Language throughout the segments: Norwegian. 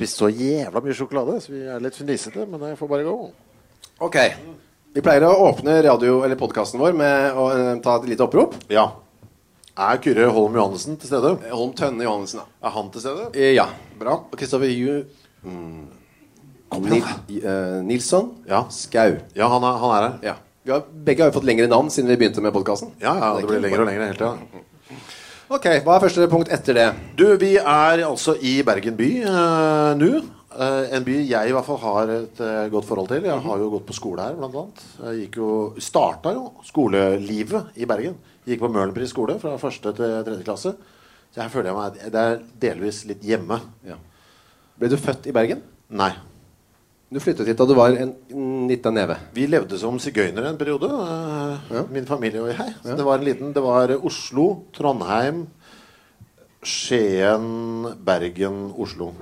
spist så jævla mye sjokolade, så vi er litt fnisete, men jeg får bare gå. Ok. Vi pleier å åpne radio- eller podkasten vår med å eh, ta et lite opprop. Ja. Er Kyrre Holm Johannessen til stede? Holm Tønne Johannessen, da. Er han til stede? Eh, Ja. Bra. Og Kristoffer Ju... Mm. Nil, eh, Nilsson Ja. Skau. Ja, han er, han er her. Ja. Vi har, begge har jo fått lengre navn siden vi begynte med podkasten. Ja, ja, det blir lengre og lengre hele tida. Ok, Hva er første punkt etter det? Du, vi er altså i Bergen by uh, nå. Uh, en by jeg i hvert fall har et uh, godt forhold til. Jeg har jo gått på skole her, blant annet. Jeg gikk jo, starta jo skolelivet i Bergen. Gikk på Møhlenpris skole fra første til tredje klasse. Så her føler jeg meg Det er delvis litt hjemme. Ja. Ble du født i Bergen? Nei. Du flyttet hit da du var en liten neve. Vi levde som sigøynere en periode, eh, Ja. min familie og jeg. Så det var en liten Det var Oslo, Trondheim, Skien, Bergen, Oslo.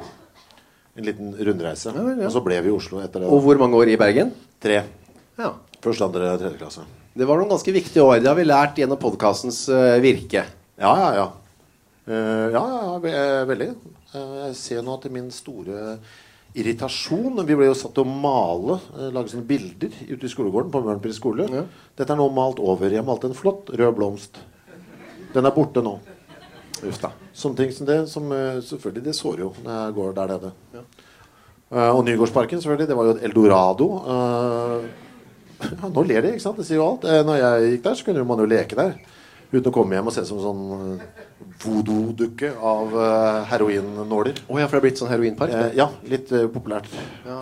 En liten rundreise. Ja ja. Og så ble vi i Oslo etter det. Og hvor mange år i Bergen? Tre. Ja. Første, andre, tredje klasse. Det var noen ganske viktige år. Det har vi lært gjennom podkastens virke. Ja, ja, ja. Uh, ja, ja, ja ve eh, veldig. Eh, jeg ser nå til min store irritasjon Vi ble jo satt til å male, uh, lage sånne bilder ute i skolegården på Mørnpris skole. Ja. Dette er nå malt over. Jeg malte en flott rød blomst. Den er borte nå. Uff da. Sånne ting som det, som eh, selvfølgelig det sårer jo når jeg går der nede. Eh, og Nygårdsparken, selvfølgelig. Det var jo et eldorado. Uh, ja, nå ler de, ikke sant? Det sier jo alt. Uh, når jeg gikk der, så kunne man jo leke der. Uten å komme hjem og se som sånn voodoo-dukke av uh, heroinnåler. Oh, ja, for det er blitt sånn heroinpark? Eh, ja, litt uh, populært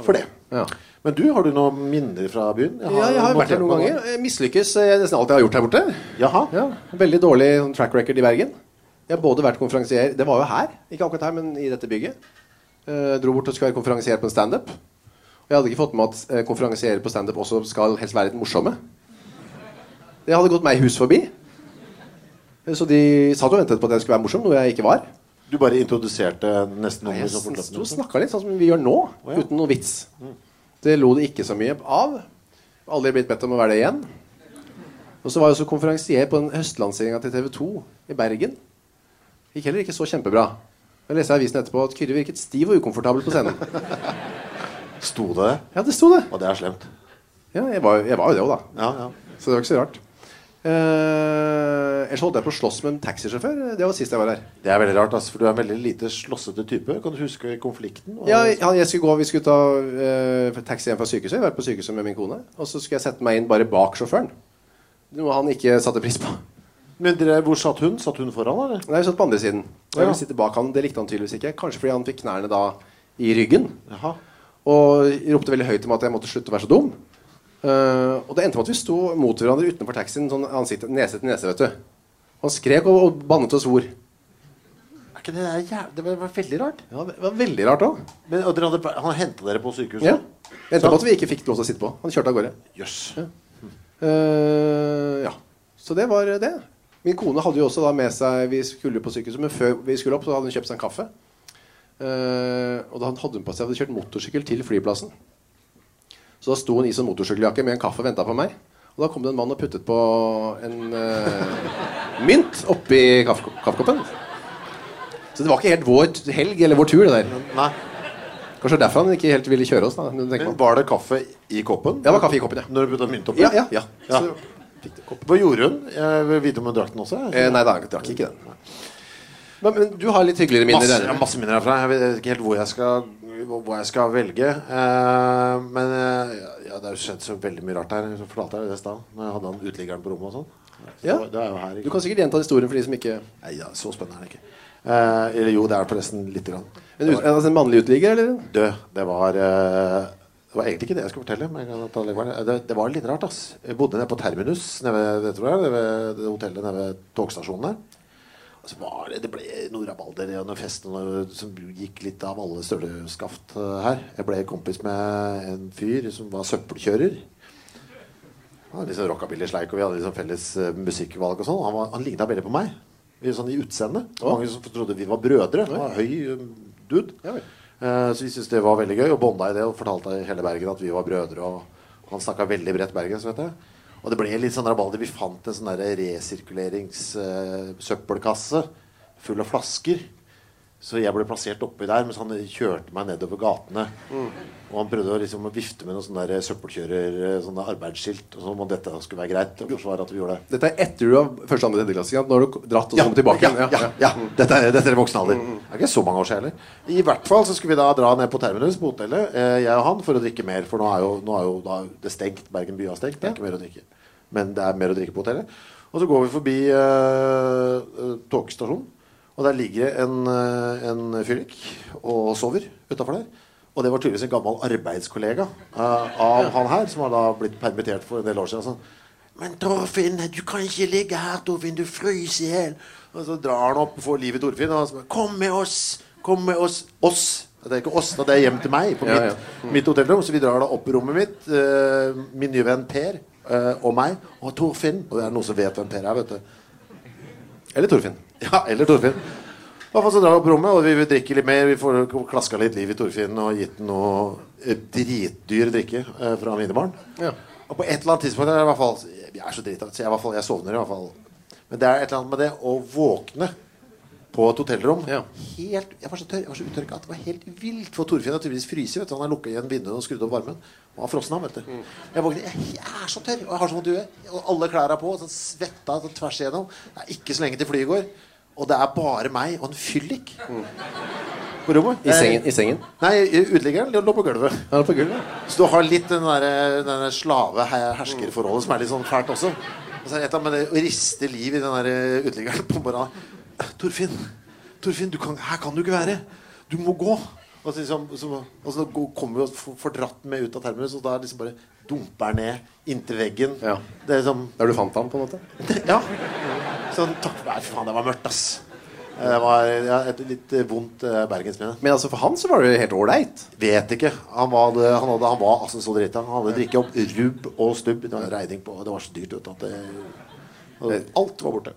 for det. Ja. Men du, har du noen minner fra byen? Ja, jeg har vært her noen ganger. Jeg Mislykkes jeg nesten alt jeg har gjort her borte. Jaha. Ja, Veldig dårlig sånn track record i Bergen. Jeg har både vært konferansier Det var jo her, ikke akkurat her, men i dette bygget. Eh, dro bort og skulle være konferansier på en standup. Og jeg hadde ikke fått med at eh, konferansierer på standup også skal helst være litt morsomme. Det hadde gått meg hus forbi. Så de satt og ventet på at jeg skulle være morsom, noe jeg ikke var. Du bare introduserte nesten noen? noe jeg sto og snakka litt sånn som vi gjør nå, ja. uten noe vits. Det lo det ikke så mye av. Aldri blitt bedt om å være det igjen. Og så var jeg også konferansier på den høstlanseringa til TV 2 i Bergen. Gikk heller ikke så kjempebra. Jeg leste i avisen etterpå at Kyrre virket stiv og ukomfortabel på scenen. Sto det? Ja, det sto det. Og det er slemt. Ja, jeg var, jeg var jo det òg, da. Ja, ja. Så det var ikke så rart. Eh, ellers holdt jeg på å slåss med en taxisjåfør. Det var sist jeg var her. Det er veldig rart, altså, for du er en veldig lite slåssete type. Kan du huske konflikten? Og- Ja, ja, jeg skulle gå, Vi skulle ta eh, taxi hjem fra sykehuset. Jeg har vært på sykehuset med min kone. Og så skulle jeg sette meg inn bare bak sjåføren. Noe han ikke satte pris på. Men dere, Hvor satt hun? Satt hun foran, eller? Nei, hun satt på andre siden. Og jeg ville sitte bak han. Det likte han tydeligvis ikke. Kanskje fordi han fikk knærne da i ryggen. Jaha. Og ropte veldig høyt om at jeg måtte slutte å være så dum. Eh, og det endte med at vi sto mot hverandre utenfor taxien, sånn ansikt, nese til nese. vet du Han skrek og, og bannet og svor. Er ikke det der. Det var veldig rart. Ja, det var veldig rart òg. Men, og dere hadde, han henta dere på sykehuset? Ja. Det endte med at vi ikke fikk lov til å sitte på. Han kjørte av gårde. Jøss. Uh, ja. Så det var det. Min kone hadde jo også da med seg Vi skulle på sykehuset, men før vi skulle opp, så hadde hun kjøpt seg en kaffe. Uh, og da hadde hun på seg hadde kjørt motorsykkel til flyplassen. Så da sto hun i sånn motorsykkeljakke med en kaffe og venta på meg. Og da kom det en mann og puttet på en uh, mynt oppi kaffekoppen. Så det var ikke helt vår helg eller vår tur, det der. Nei. Kanskje derfor han ikke helt ville kjøre oss. da Men var det kaffe i koppen? Ja, Det var kaffe i koppen, ja. Når du putta mynt oppi? Ja, ja, ja. Ja. Så. Hva gjorde hun? Jeg vil vite om hun drakk den også. Eh, nei da, jeg drakk ikke den. Men, men du har litt hyggeligere minner? masse, har masse minner herfra. Jeg vet ikke helt hvor jeg skal, hvor jeg skal velge. Eh, men eh, ja, det er jo skjedd så veldig mye rart her. Jeg fortalte jeg det i stad. Når jeg hadde han uteliggeren på rommet og sånn. Ja. Er her. Du kan sikkert gjenta historien for de som ikke Nei, ja, så spennende er det ikke. Eh, eller jo, det er det forresten lite grann. En, ut, altså en mannlig uteligger, eller? Død. det var Det var egentlig ikke det jeg skulle fortelle. Men jeg kan ta det, det var litt rart. ass Jeg bodde nede på Terminus, nede ved, det det hotellet nede ved togstasjonen der. Så var det, det ble noe rabalder og noen fester som gikk litt av alle støleskaft eh, her. Jeg ble kompis med en fyr som var søppelkjører. Han hadde liksom rockabilly-sleik, og vi hadde liksom felles eh, musikkvalg og sånn. Han, var- han ligna veldig på meg. I, sånn i utseendet. Det Mange som trodde vi var brødre. Han var høy eh, dude. Ja. Eh, så vi syntes det var veldig gøy, og bånda i det og fortalte hele Bergen at vi var brødre. Og han snakka veldig bredt bergensk, vet jeg. Og det ble litt sånn rabalder. Vi fant en sånn resirkuleringssøppelkasse full av flasker Så jeg ble plassert oppi der mens han kjørte meg nedover gatene. Og han prøvde å liksom vifte med noen sånne der søppelkjører Sånne arbeidsskilt. Og sånn, og dette skulle være greit. å forsvare at vi gjorde det Dette er etter du har første, andre, tredje klasse. ikke? Nå har du dratt og så kommet tilbake ja, ja, ja, ja, Dette, er, dette er voksen alder. Det er ikke så mange år siden heller. I hvert fall så skulle vi da dra ned på Terminus på hotellet, eh, jeg og han, for å drikke mer. For nå er jo, nå er jo da det stengt. Bergen by har stengt. Det er ikke mer å drikke. Men det er mer å drikke på hotellet. Og så går vi forbi eh, eh, togstasjonen, og der ligger det en, eh, en fyllik og sover utafor der. Og det var tydeligvis en gammel arbeidskollega uh, av han her, som har da blitt permittert for en del år siden. Sånn, men Torfinn, du kan ikke ligge her, Torfinn. Du fryser i hjel. Og så drar han opp og får liv i Torfinn. Og han sier, kom med oss! Kom med oss! Oss! Det er ikke oss. Det er hjem til meg på Ja, mitt, ja. mitt hotellrom. Så vi drar da opp i rommet mitt. Uh, min nye venn Per uh, og meg. Og Torfinn. Og det er noen som vet hvem Per er, vet du. Eller Torfinn. Ja, eller Torfinn. Hvert så drar vi opp rommet, og vi vil drikke litt mer. Vi får klaska litt liv i Torfinn og gitt ham noe eh, dritdyr drikke eh, fra minibaren. Ja. Og på et eller annet tidspunkt er i hvert fall Jeg er så drita, så jeg, hvert fall, jeg sovner i hvert fall. Men det er et eller annet med det å våkne på et hotellrom Ja. helt, Jeg var så tørr, jeg var så uttørka at det var helt vilt. For Torfinn har tydeligvis fryst. Han har lukka igjen vinduene og skrudd opp varmen. Og har frossen ham, vet du. Jeg våkner, jeg, jeg er så tørr, og jeg har så vondt i huet. Og alle klær er på, Sånn svetta sånn tvers igjennom. Det er ikke så lenge til flyet går. Og det er bare meg og en fyllik på rommet. I sengen? I sengen. Nei, uteliggeren lå på gulvet. Er på gulvet. Så du har litt den der, den der slave-herskerforholdet som er litt sånn fælt også. Og så er et av med det å riste liv i den der eh, uteliggeren på morgenen. Torfinn, Torfinn du kan, her kan du ikke være. Du må gå. Og så, liksom, så, og så kommer vi og får dratt med ut av terminus, og da er det liksom bare dumper ned inntil veggen. Ja. Det liksom Der du fant han, på en måte? Ja. Sånn, takk, for nei, faen, det var mørkt, ass. Det var ja, et litt eh, vondt uh, bergensminne. Men altså for han så var det helt ålreit. Vet ikke. Han var, det- han hadde, han var altså så drita. Han hadde drikket opp rubb og stubb. Det var reiding på Det var så dyrt vet du, at det, Alt var borte.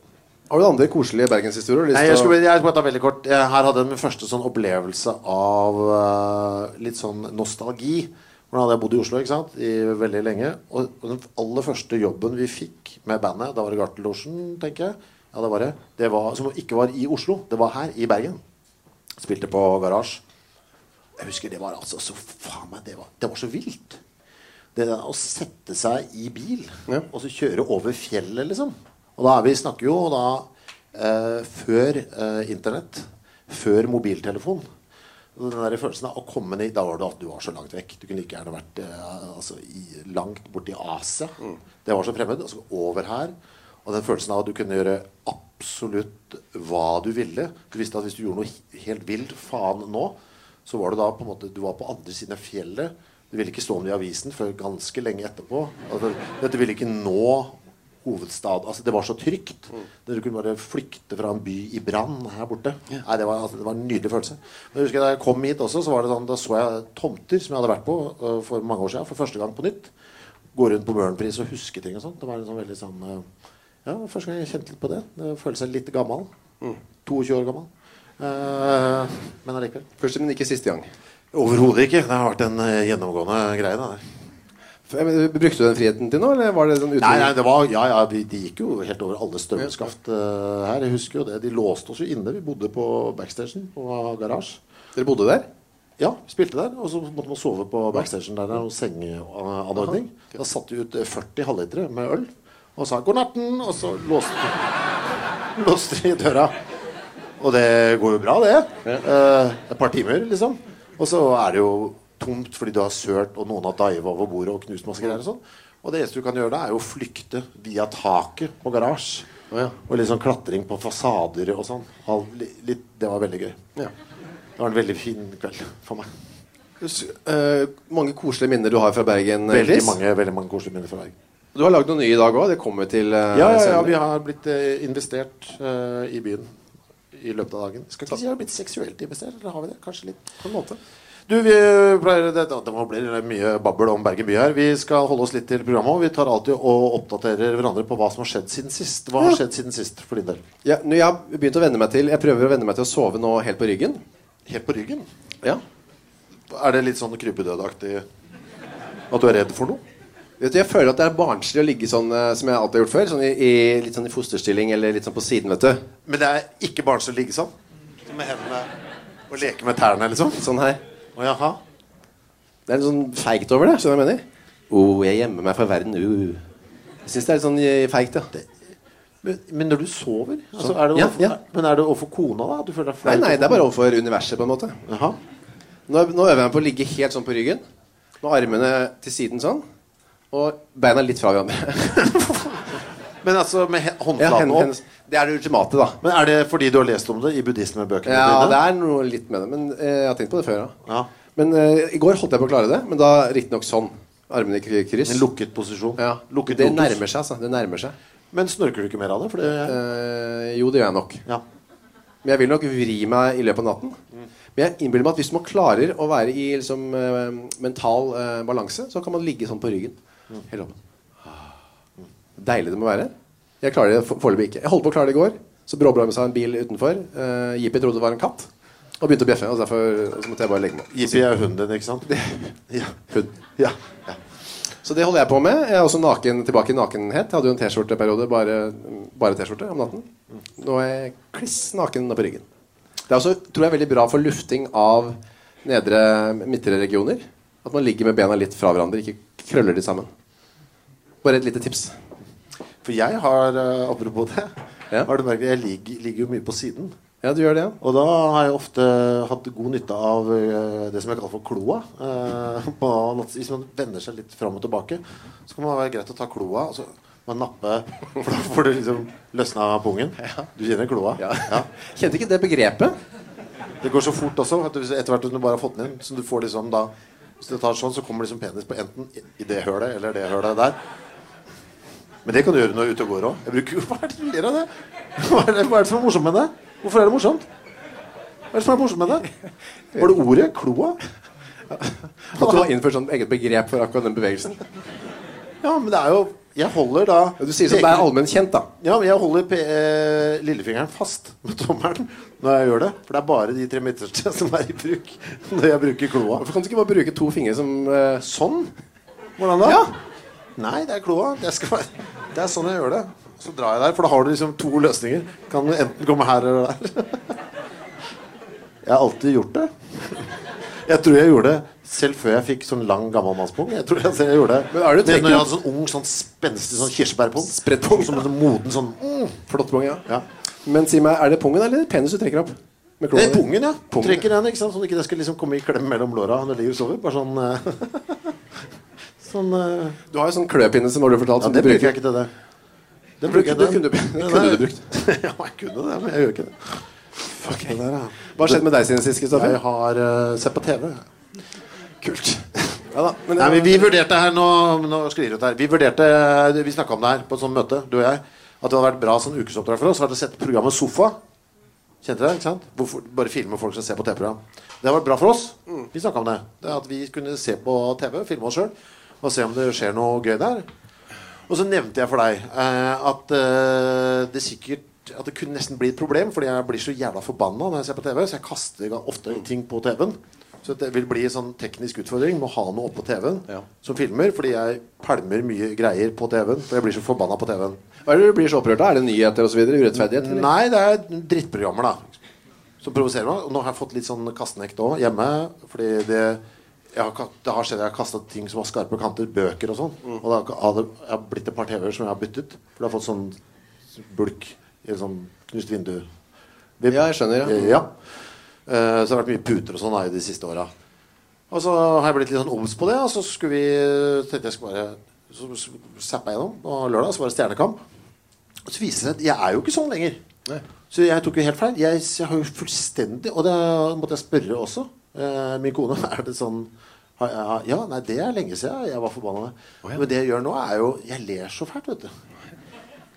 Har du andre koselige bergenshistorier? Nei, jeg skulle, jeg skulle ta veldig kort. Jeg, her hadde jeg min første sånn opplevelse av uh, litt sånn nostalgi. Hvordan hadde jeg bodd i Oslo ikke sant? i veldig lenge. Og, og den aller første jobben vi fikk med bandet, da var det Gartnerlosjen, tenker jeg. Ja, det var det. det var, som ikke var i Oslo. Det var her, i Bergen. Spilte på Garasje. Jeg husker det var altså så faen meg, det var, det var så vilt. Det der å sette seg i bil Ja. og så kjøre over fjellet, liksom. Og da er vi snakker jo da eh, før eh, internett. Før mobiltelefon. Den der følelsen av å komme ned Da var det at du var så langt vekk. Du kunne like gjerne vært eh, altså, i, langt borti Asia. Det var så fremmed. Og så over her. Og den følelsen av at du kunne gjøre absolutt hva du ville. Du visste at hvis du gjorde noe helt vilt faen nå, så var du da på en måte Du var på andre siden av fjellet. Du ville ikke stå om det i avisen før ganske lenge etterpå. Altså, dette ville ikke nå hovedstad Altså Det var så trygt. Du kunne bare flykte fra en by i brann her borte. Nei, det, var, altså, det var en nydelig følelse. Men jeg husker Da jeg kom hit også, så var det sånn, da så jeg tomter som jeg hadde vært på uh, for mange år siden. For første gang på nytt. Gå rundt på Møhlenpris og huske ting og sånt. Det var en sånn veldig sånn uh, Ja, første gang jeg kjente litt på det. det Føle seg litt gammel. 22 år gammel. Uh, men allikevel. Første, men ikke siste gang. Overhodet ikke. Det har vært en gjennomgående greie. Da. Brukte du den friheten til noe, eller var det sånn Nei, nei, det var, ja, ja, vi, De gikk jo helt over alle støvelskaft uh, her. Jeg husker jo det. De låste oss jo inne. Vi bodde på backstagen på garasje. Dere bodde der? Ja, vi spilte der. Og så måtte man sove på backstagen der. og sengeanordning. Da satte vi ut eh, 40 halvlitere med øl og sa 'god natten', og så låste, låste de døra. Og det går jo bra, det. Uh, et par timer, liksom. Og så er det jo tomt fordi du har sølt, og noen har diva over bordet og knust masse greier. Og sånn Og det eneste du kan gjøre da, er jo å flykte via taket på garasje. Oh, ja. Og litt sånn klatring på fasader og sånn. Det var veldig gøy. Ja. Det var en veldig fin kveld for meg. Eh, mange koselige minner du har fra Bergen. Veldig Chris. mange, veldig mange koselige minner fra Bergen. Du har lagd noe nye i dag òg. Det kommer til eh, Ja, ja, ja, vi har blitt uh, investert eh, i byen i løpet av dagen. Skal ikke si vi har blitt seksuelt investert, eller har vi det? Kanskje litt. På en måte. Du, vi pleier Det, det må bli mye babbel om Bergen by her. Vi skal holde oss litt til programmet. og Vi tar alltid og oppdaterer hverandre på hva som har skjedd siden sist. Hva har skjedd siden sist for din del? Ja, jeg har begynt å venne meg til Jeg prøver å venne meg til å sove nå helt på ryggen. Helt på ryggen? Ja. Er det litt sånn krypedødaktig at du er redd for noe? Vet du, Jeg føler at det er barnslig å ligge sånn eh, som jeg alltid har gjort før. Sånn i, i, litt sånn i fosterstilling eller litt sånn på siden. vet du Men det er ikke barnslig å ligge sånn? Med hendene Og leke med tærne, liksom? Sånn her. Å jaha. Det er litt sånn feigt over det. Skjønner du hva jeg mener? Oh, jeg gjemmer meg for verden. Uh. Jeg syns det er litt sånn eh, feigt, ja. Men, men når du sover altså, er det Ja, overfor, ja. Men er det overfor kona, da? Du føler deg Nei, flau? nei, det er bare overfor universet, på en måte. Jaha. Nå, nå øver jeg meg på å ligge helt sånn på ryggen. Med armene til siden sånn. Og beina litt fra hverandre. Men altså med he- Ja, håndflaten opp? det er det ultimate, da. Men Er det fordi du har lest om det i buddhismebøkene? Ja, dine? det er noe litt med det. Men eh, jeg har tenkt på det før, ja. Ja. Men eh, i går holdt jeg på å klare det. Men da riktignok sånn. Armene i kryss. En lukket posisjon? Ja. Lukket det nærmer seg, altså. Det nærmer seg. Men snorker du ikke mer av det? Det Eh, jo, det gjør jeg nok. ja. Men jeg vil nok vri meg i løpet av natten. Men jeg innbiller meg at hvis man klarer å være i liksom, eh, mental eh, balanse, så kan man ligge sånn på ryggen. Helt åpen. Deilig det må være. Jeg klarer det for- foreløpig ikke. Jeg holdt på å klare det i går. Så bråbla med seg en bil utenfor. Uh, Jippi trodde det var en katt. Og begynte å bjeffe. Og derfor og så måtte jeg bare legge meg. Jippi er hunden din, ikke sant? Ja. Hund. ja. ja. Så det holder jeg på med. Jeg er også naken, tilbake i nakenhet. Jeg hadde jo en T-skjorteperiode, bare, bare T-skjorte om natten. Nå er jeg kliss naken på ryggen. Det er også, tror jeg, veldig bra for lufting av nedre midtre regioner. At man ligger med bena litt fra hverandre, ikke krøller de sammen. Bare et lite tips. For jeg har, eh, apropos det Ja. Har du merket Jeg ligger, ligger jo mye på siden. Ja, du gjør det, ja. Og da har jeg ofte hatt god nytte av eh, det som jeg kaller for kloa. Eh, på hvis man vender seg litt fram og tilbake, så kan det være greit å ta kloa. Og så man nappe, for da får du liksom løsna pungen. Du kjenner kloa? Ja. Ja. Kjente ikke det begrepet? Det går så fort også. Etter hvert som du bare har fått den inn, så du får liksom da Hvis du tar sånn, så kommer liksom penis på enten i det hølet eller det hølet der. Men det kan du gjøre når du er ute og går òg. Hva er det du ler av det? Hva er det, hva er det som er morsomt med det? Hvorfor er det morsomt? Hva er det som er morsomt med det? Var det ordet kloa? At du har innført sånn eget begrep for akkurat den bevegelsen? Ja, men det er jo Jeg holder da Du sier som det er allment kjent, da. Ja, men jeg holder eh, lillefingeren fast med tommelen når jeg gjør det. For det er bare de tre midterste som er i bruk når jeg bruker kloa. Hvorfor kan du ikke bare bruke to fingre som eh, Sånn? Hvordan da? Ja. Nei, det er kloa. Det, det er sånn jeg gjør det. Så drar jeg der, for da har du liksom to løsninger. Kan du enten komme her eller der. Jeg har alltid gjort det. Jeg tror jeg gjorde det selv før jeg fikk sånn lang gammelmannspung. Jeg tror jeg, jeg gjorde det Men er det Men når jeg hadde sånn ung, sånn spenstig sånn kirsebærpung. Sprettpung. Som en sånn moden sånn mm. Flott pung, ja. Ja. Men si meg, er det pungen eller penis du trekker opp? Med Det er pungen, ja. Pungen. Trekker den, ikke sant? Sånn at ikke skal liksom komme i klem mellom låra når du ligger og sover. Bare sånn eh, Sånn uh... Du har jo sånn kløpinne som har du fortalt. Ja, det bruker jeg ikke til det. Det bruker jeg Det til- kunne det Den kunne du brukt. ja, jeg kunne det, men jeg gjør ikke det. Fuck det der, ja. Hva har skjedd med deg siden sist, Kristoffer? Jeg har uh, sett på TV. Kult. Ja da. Men, Nei, men Vi vurderte her nå, nå sklir ut her Vi vurderte, vi snakka om det her på et sånt møte, du og jeg. At det hadde vært bra sånn ukesoppdrag for oss. Vært å sette programmet Sofa. Kjente dere? ikke sant? Hvorfor, bare filme folk som ser på TV-program. Det har vært bra for oss. Vi snakka om det. det At vi kunne se på TV, filme oss sjøl, og se om det skjer noe gøy der. Og så nevnte jeg for deg eh, at eh, det sikkert At det kunne nesten bli et problem, fordi jeg blir så jævla forbanna når jeg ser på TV. Så jeg kaster ofte ting på TV-en. Så det vil bli en sånn teknisk utfordring med å ha noe oppå TV-en Ja. som filmer, fordi jeg pælmer mye greier på TV-en. For jeg blir så forbanna på TV-en. Hva er det du blir så opprørt av? Er det nyheter osv.? Urettferdighet? eller? Nei, det er drittprogrammer, da. Som provoserer meg. Og nå har jeg fått litt sånn kastenekt òg hjemme. Fordi det har, det har skjedd jeg har kasta ting som har skarpe kanter, bøker og sånn. Og det har jeg har blitt et par TV-er som jeg har byttet. For det har fått sånn bulk i sånn knust vindu. Vi- Ja, jeg skjønner, ja. ja. Uh, Så det har vært mye puter og sånn i de siste åra. Og så har jeg blitt litt sånn obs på det. Og så skulle vi tenkte jeg skulle bare Så zappa jeg gjennom på lørdag, så var det Stjernekamp. Og så viser det seg at jeg er jo ikke sånn lenger. Nei. Så jeg tok jo helt feil. Jeg, jeg har jo fullstendig Og det måtte jeg spørre også. Uh, min kone er det sånn Ja, nei, det er lenge siden jeg var forbanna. Ja. Men det jeg gjør nå, er jo Jeg ler så fælt, vet du.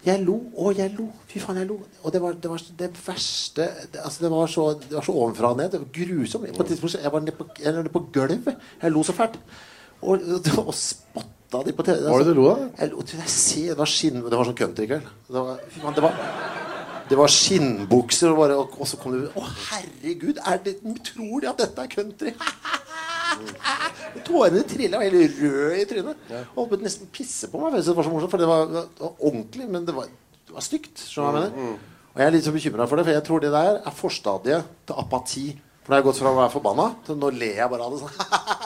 Jeg lo, og jeg lo. Fy faen, jeg lo. Og det var det, var det verste det, altså det, var så, det var så ovenfra og ned. Det var grusomt. På et tidspunkt jeg var nede på, jeg nede på gulvet. Jeg lo så fælt. Og, og spotta de på TV. Hva var det du lo av? Jeg lo jeg ser, det var skinn Det var sånn countrykveld. Det var, fy faen, det var det var skinnbukser, og, bare, og, og så kom det Å, herregud! Er det, tror de at dette er country? Tårene trilla, var helt rød i trynet. Holdt på å nesten pisse på meg. Det var så morsomt, for det var, det var ordentlig, men det var, det var stygt. Skjønner du hva jeg mener? Og jeg er litt så bekymra for det, for jeg tror det der er forstadiet til apati For nå har jeg gått fra å være forbanna til nå ler jeg bare av det. sånn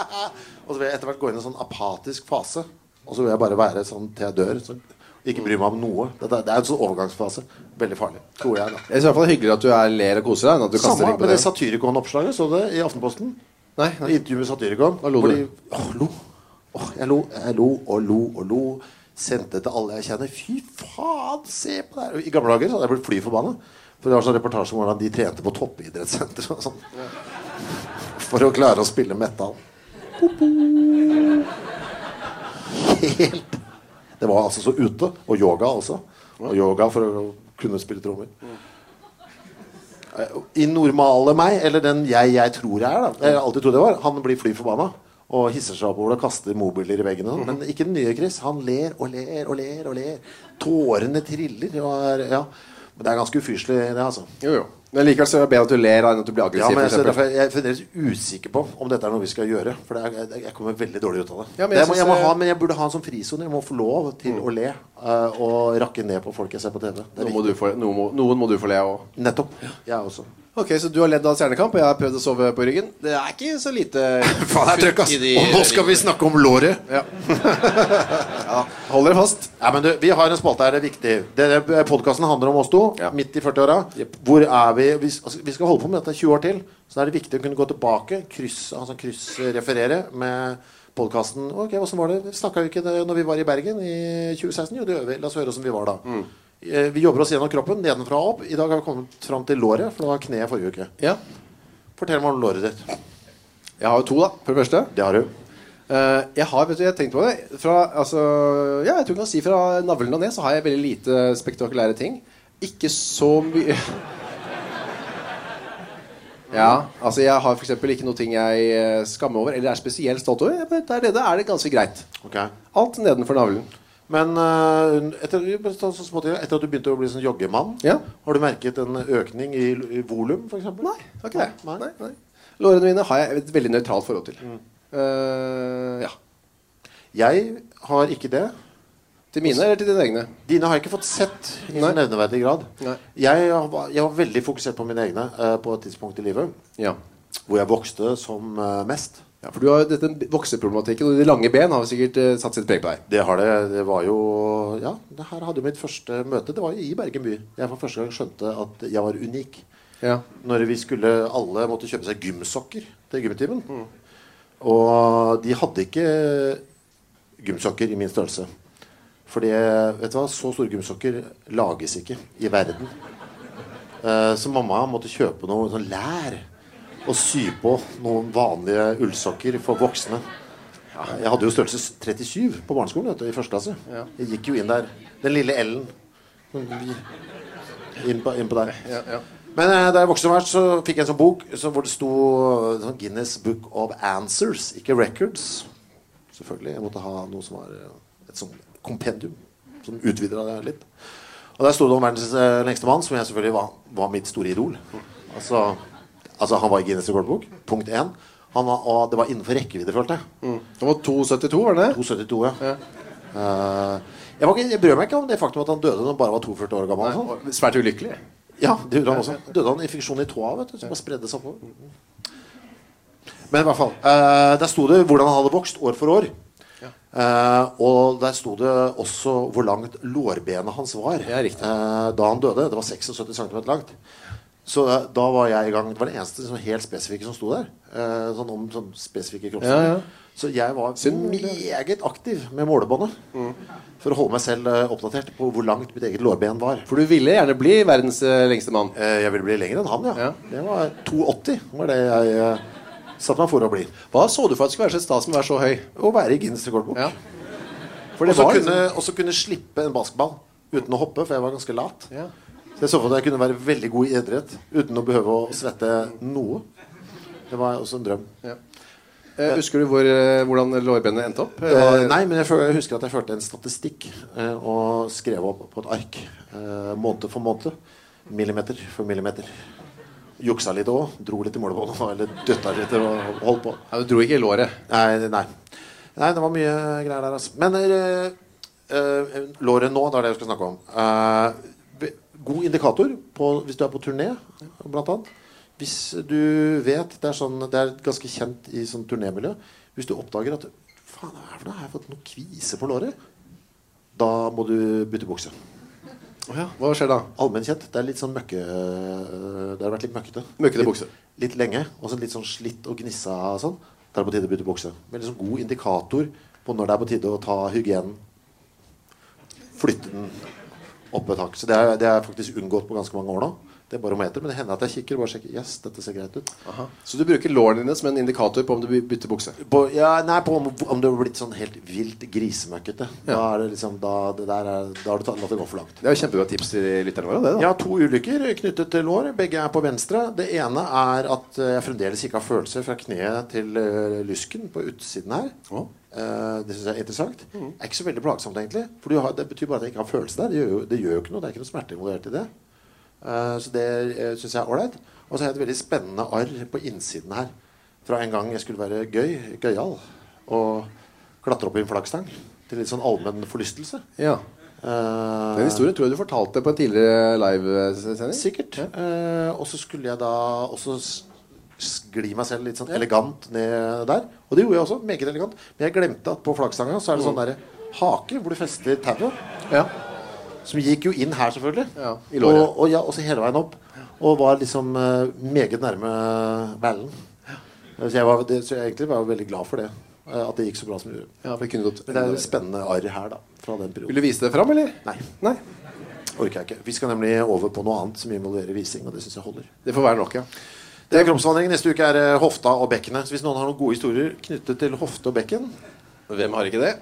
Og så vil jeg etter hvert gå inn i en sånn apatisk fase. Og så vil jeg bare være sånn til jeg dør. Så ikke bry meg om noe. Det, det er en sånn overgangsfase. Veldig farlig, tror jeg. da Jeg synes i hvert fall det er hyggelig at du er ler og koser deg. du Samme med det det. Satyricon-oppslaget. Så det i Aftenposten. Nei, nei. intervju med Satyricon. Da lo du? Åh, lo. Åh, jeg lo, jeg lo og lo og lo. Sendte til alle jeg kjenner. Fy faen, se på det her! I gamle dager så hadde jeg blitt fly forbanna. For det var sånn reportasje om hvordan de trente på toppidrettssenter og sånn. For å klare å spille metal. Helt Det var altså så ute. Og yoga også. Og yoga for å kunne spille trommer. I normale meg, eller den jeg, jeg tror jeg er, da Jeg alltid trodde jeg var Han blir fly forbanna og hisser seg oppover og kaster mobiler i veggene. Mm -hmm. Men ikke den nye Chris. Han ler og ler og ler og ler. Tårene triller. Og ja. Men det er ganske ufyselig, det, altså. Jo, jo. Men likevel så er det bedre at du ler enn at du blir Ja, aggressiv. men for eksempel. er jeg fremdeles usikker på om dette er noe vi skal gjøre. For det er, jeg, jeg kommer veldig dårlig ut av det. Ja, men det jeg må, jeg må Mm. ha, men jeg burde ha en sånn frisone. Jeg må få lov til å le. Eh, og rakke ned på folk jeg ser på TV. Det er Noen må du få, noen, må, noen må du få le av òg. Nettopp. Jeg også. Ok, så du har ledd av Stjernekamp, og jeg har prøvd å sove på ryggen. Det er ikke så lite Faen, det er trøkk, ass! de Og nå skal vi snakke om låret! Ja. ja. Hold dere fast. Ja, men du, Vi har en spalte her, det er viktig. Podkasten handler om oss to, Ja. midt i 40-åra. Yep. Hvor er vi? Vi, altså, vi skal holde på med dette 20 år til. Så da er det viktig å kunne gå tilbake, kryss, altså kryssreferere med podkasten. Ok, åssen var det? Snakka vi ikke det når vi var i Bergen i 2016? Jo, det gjør vi. La oss høre åssen vi var da. Mm. Vi jobber oss gjennom kroppen, nedenfra og opp. I dag har vi kommet fram til låret, for det var kneet forrige uke. Ja. Fortell meg om låret ditt. Jeg har jo to, da. For det første. Det har du. Uh, jeg har, vet du, jeg tenkte tenkt på det Fra, altså, ja, jeg tror jeg kan si fra navlen og ned Så har jeg veldig lite spektakulære ting Ikke så mye Ja, altså jeg har for eksempel ikke noe ting jeg eh, skammer over Eller er spesielt stolt over Der nede er det ganske greit Okay. Alt nedenfor navlen Men eh, etter, etter at du begynte å bli sånn joggemann, Ja. har du merket en økning i, i volum, f.eks.? Nei, det har ikke det Nei. nei, nei. Lårene mine har jeg et veldig nøytralt forhold til Eh, Ja Jeg har ikke det. Til mine eller til dine egne? Dine har jeg ikke fått sett i Nei. nevneverdig grad. Nei. Jeg, var- jeg var veldig fokusert på mine egne uh, på et tidspunkt i livet Ja hvor jeg vokste som uh, mest. Ja, for du har dette vokseproblematikken Og de lange ben har sikkert uh, satt sitt preg på deg Det har det. Det var jo Ja, det her hadde jo mitt første møte. Det var jo i Bergen by. Jeg for første gang skjønte at jeg var unik. Ja Når vi skulle Alle måtte kjøpe seg gymsokker til gymtimen. Og de hadde ikke gymsokker i min størrelse. Fordi vet du hva, så store gummisokker lages ikke i verden. Eh, Så mamma måtte kjøpe noe sånn lær og sy på noen vanlige ullsokker for voksne. Jeg hadde jo størrelse 37 på barneskolen vet du, i første klasse. Jeg gikk jo inn der. Den lille L-en. Inn på, inn på der. Ja, ja Men eh, da jeg vokste hvert, så fikk jeg en sånn bok så hvor det sto eh, sånn Guinness Book of Answers, ikke Records. Selvfølgelig. Jeg måtte ha noe som var et sånt kompendium. Som utvida det litt. Og der sto det om verdens eh, lengste mann, som jeg selvfølgelig var, var mitt store idol. Altså, altså Han var i Guinness rekordbok. Punkt én. Han var, og det var innenfor rekkevidde, følte jeg. mm. Det var 2,72 var det? 2,72, ja. Ja. Uh, jeg, var ikke, jeg brød meg ikke om det faktum at han døde når han bare var 42 år gammel. Nei, sånn. og Svært ulykkelig Ja, det gjorde han også. Døde han infeksjon i tåa, vet du, som bare spredde seg oppover. Men i hvert fall. Uh, der sto det hvordan han hadde vokst år for år. Eh, og der sto det også hvor langt lårbenet hans var Ja, eh, da han døde. Det var 76 cm langt. Så uh, da var jeg i gang Det var det eneste liksom, helt spesifikke som sto der. Sånn om sånn spesifikke kroppsdeler. Ja, ja. Så jeg var meget aktiv med målebåndet. For å holde meg selv oppdatert på hvor langt mitt eget lårben var. For du ville gjerne bli verdens lengste mann Jeg ville bli lenger enn han, ja. Ja. Det var 2,80 var det jeg eh, man for å bli. Hva så du for at det skulle være så stas med å være så høy? Å være i Guinness rekordbok. Ja. Og så kunne, liksom kunne slippe en basketball uten å hoppe, for jeg var ganske lat. ja. Så jeg så for meg at jeg kunne være veldig god i idrett uten å behøve å svette noe. Det var også en drøm. Ja. Eh, husker du hvor, eh, hvordan lårbenet endte opp? Eh, Eh, nei, men jeg, jeg husker at jeg førte en statistikk eh, og skrev opp på et ark. Eh, måned for måned. Millimeter for millimeter. Juksa litt òg. Dro litt i målebåndet. Eller døtta litt og holdt på. Ja, du dro ikke i låret. Nei, nei. nei det var mye greier der, altså. Men eh, låret nå, det er det jeg skal snakke om. Uh, god indikator på, hvis du er på turné, blant annet. Hvis du vet Det er, sånn, det er ganske kjent i sånn turnémiljø. Hvis du oppdager at Faen, hva er det for noe? Har jeg fått noen kvise på låret? Da må du bytte bukse. Å ja, Hva skjer da? Allmennkjent. Det er litt sånn møkke Det har vært litt møkkete. Møkkete Litt- bukse. Litt lenge. Og så litt sånn slitt og gnissa og sånn. Da er det på tide å bytte bukse. Veldig liksom god indikator på når det er på tide å ta hygienen. Flytte den opp et hakk. Så det er, det er faktisk unngått på ganske mange år nå. Det er barometer. Men det hender at jeg kikker og bare sjekker. Yes, dette ser greit ut. Aha. Så du bruker lårene dine som en indikator på om du bytter bukse? På, ja, nei, på om, om du har blitt sånn helt vilt grisemøkkete. Da er det liksom Da, det der er, da har du tatt- latt det gå for langt. Det er jo kjempebra tips til lytterne våre. det da Jeg har to ulykker knyttet til lår. Begge er på venstre. Det ene er at eh, jeg fremdeles ikke har følelser fra kneet til eh, lysken på utsiden her. Oh. Uh, det syns jeg er interessant. Det er ikke så veldig plagsomt, egentlig. For du har, det betyr bare at jeg ikke har følelse der. Det gjør, jo, det gjør jo ikke noe. Det er ikke noe smerte involvert i det. Eh, så det uh, syns jeg er ålreit. Og så har jeg et veldig spennende arr på innsiden her. Fra en gang jeg skulle være gøy, gøyal, og klatre opp i en flaggstang. Til litt sånn allmenn forlystelse. Ja. Uh, Den historien tror jeg du fortalte på en tidligere livesending. Sikkert. Eh, og så skulle jeg da også skli meg selv litt sånn elegant ned der. Og det gjorde jeg også. Meget elegant. Men jeg glemte at på flaggstanga så er det sånn derre hake hvor du fester tauet. Ja. Som gikk jo inn her, selvfølgelig. Ja, i låret. Og, og, ja, også hele veien opp. Og var liksom uh, meget nærme ballen. Så jeg var, det, så jeg egentlig var veldig glad for det. Uh, at det gikk så bra som det gjorde. ja, for det kunne gått Men det er jo spennende arr her, da. Fra den perioden. Vil du vise det fram, eller? Nei. Nei. Orker jeg ikke. Vi skal nemlig over på noe annet som involverer vising, og det syns jeg holder. Det får være nok, ja. Det er kroppsvandring. Neste uke er det hofta og bekkenet. Så hvis noen har noen gode historier knyttet til hofte og bekken Hvem har ikke det?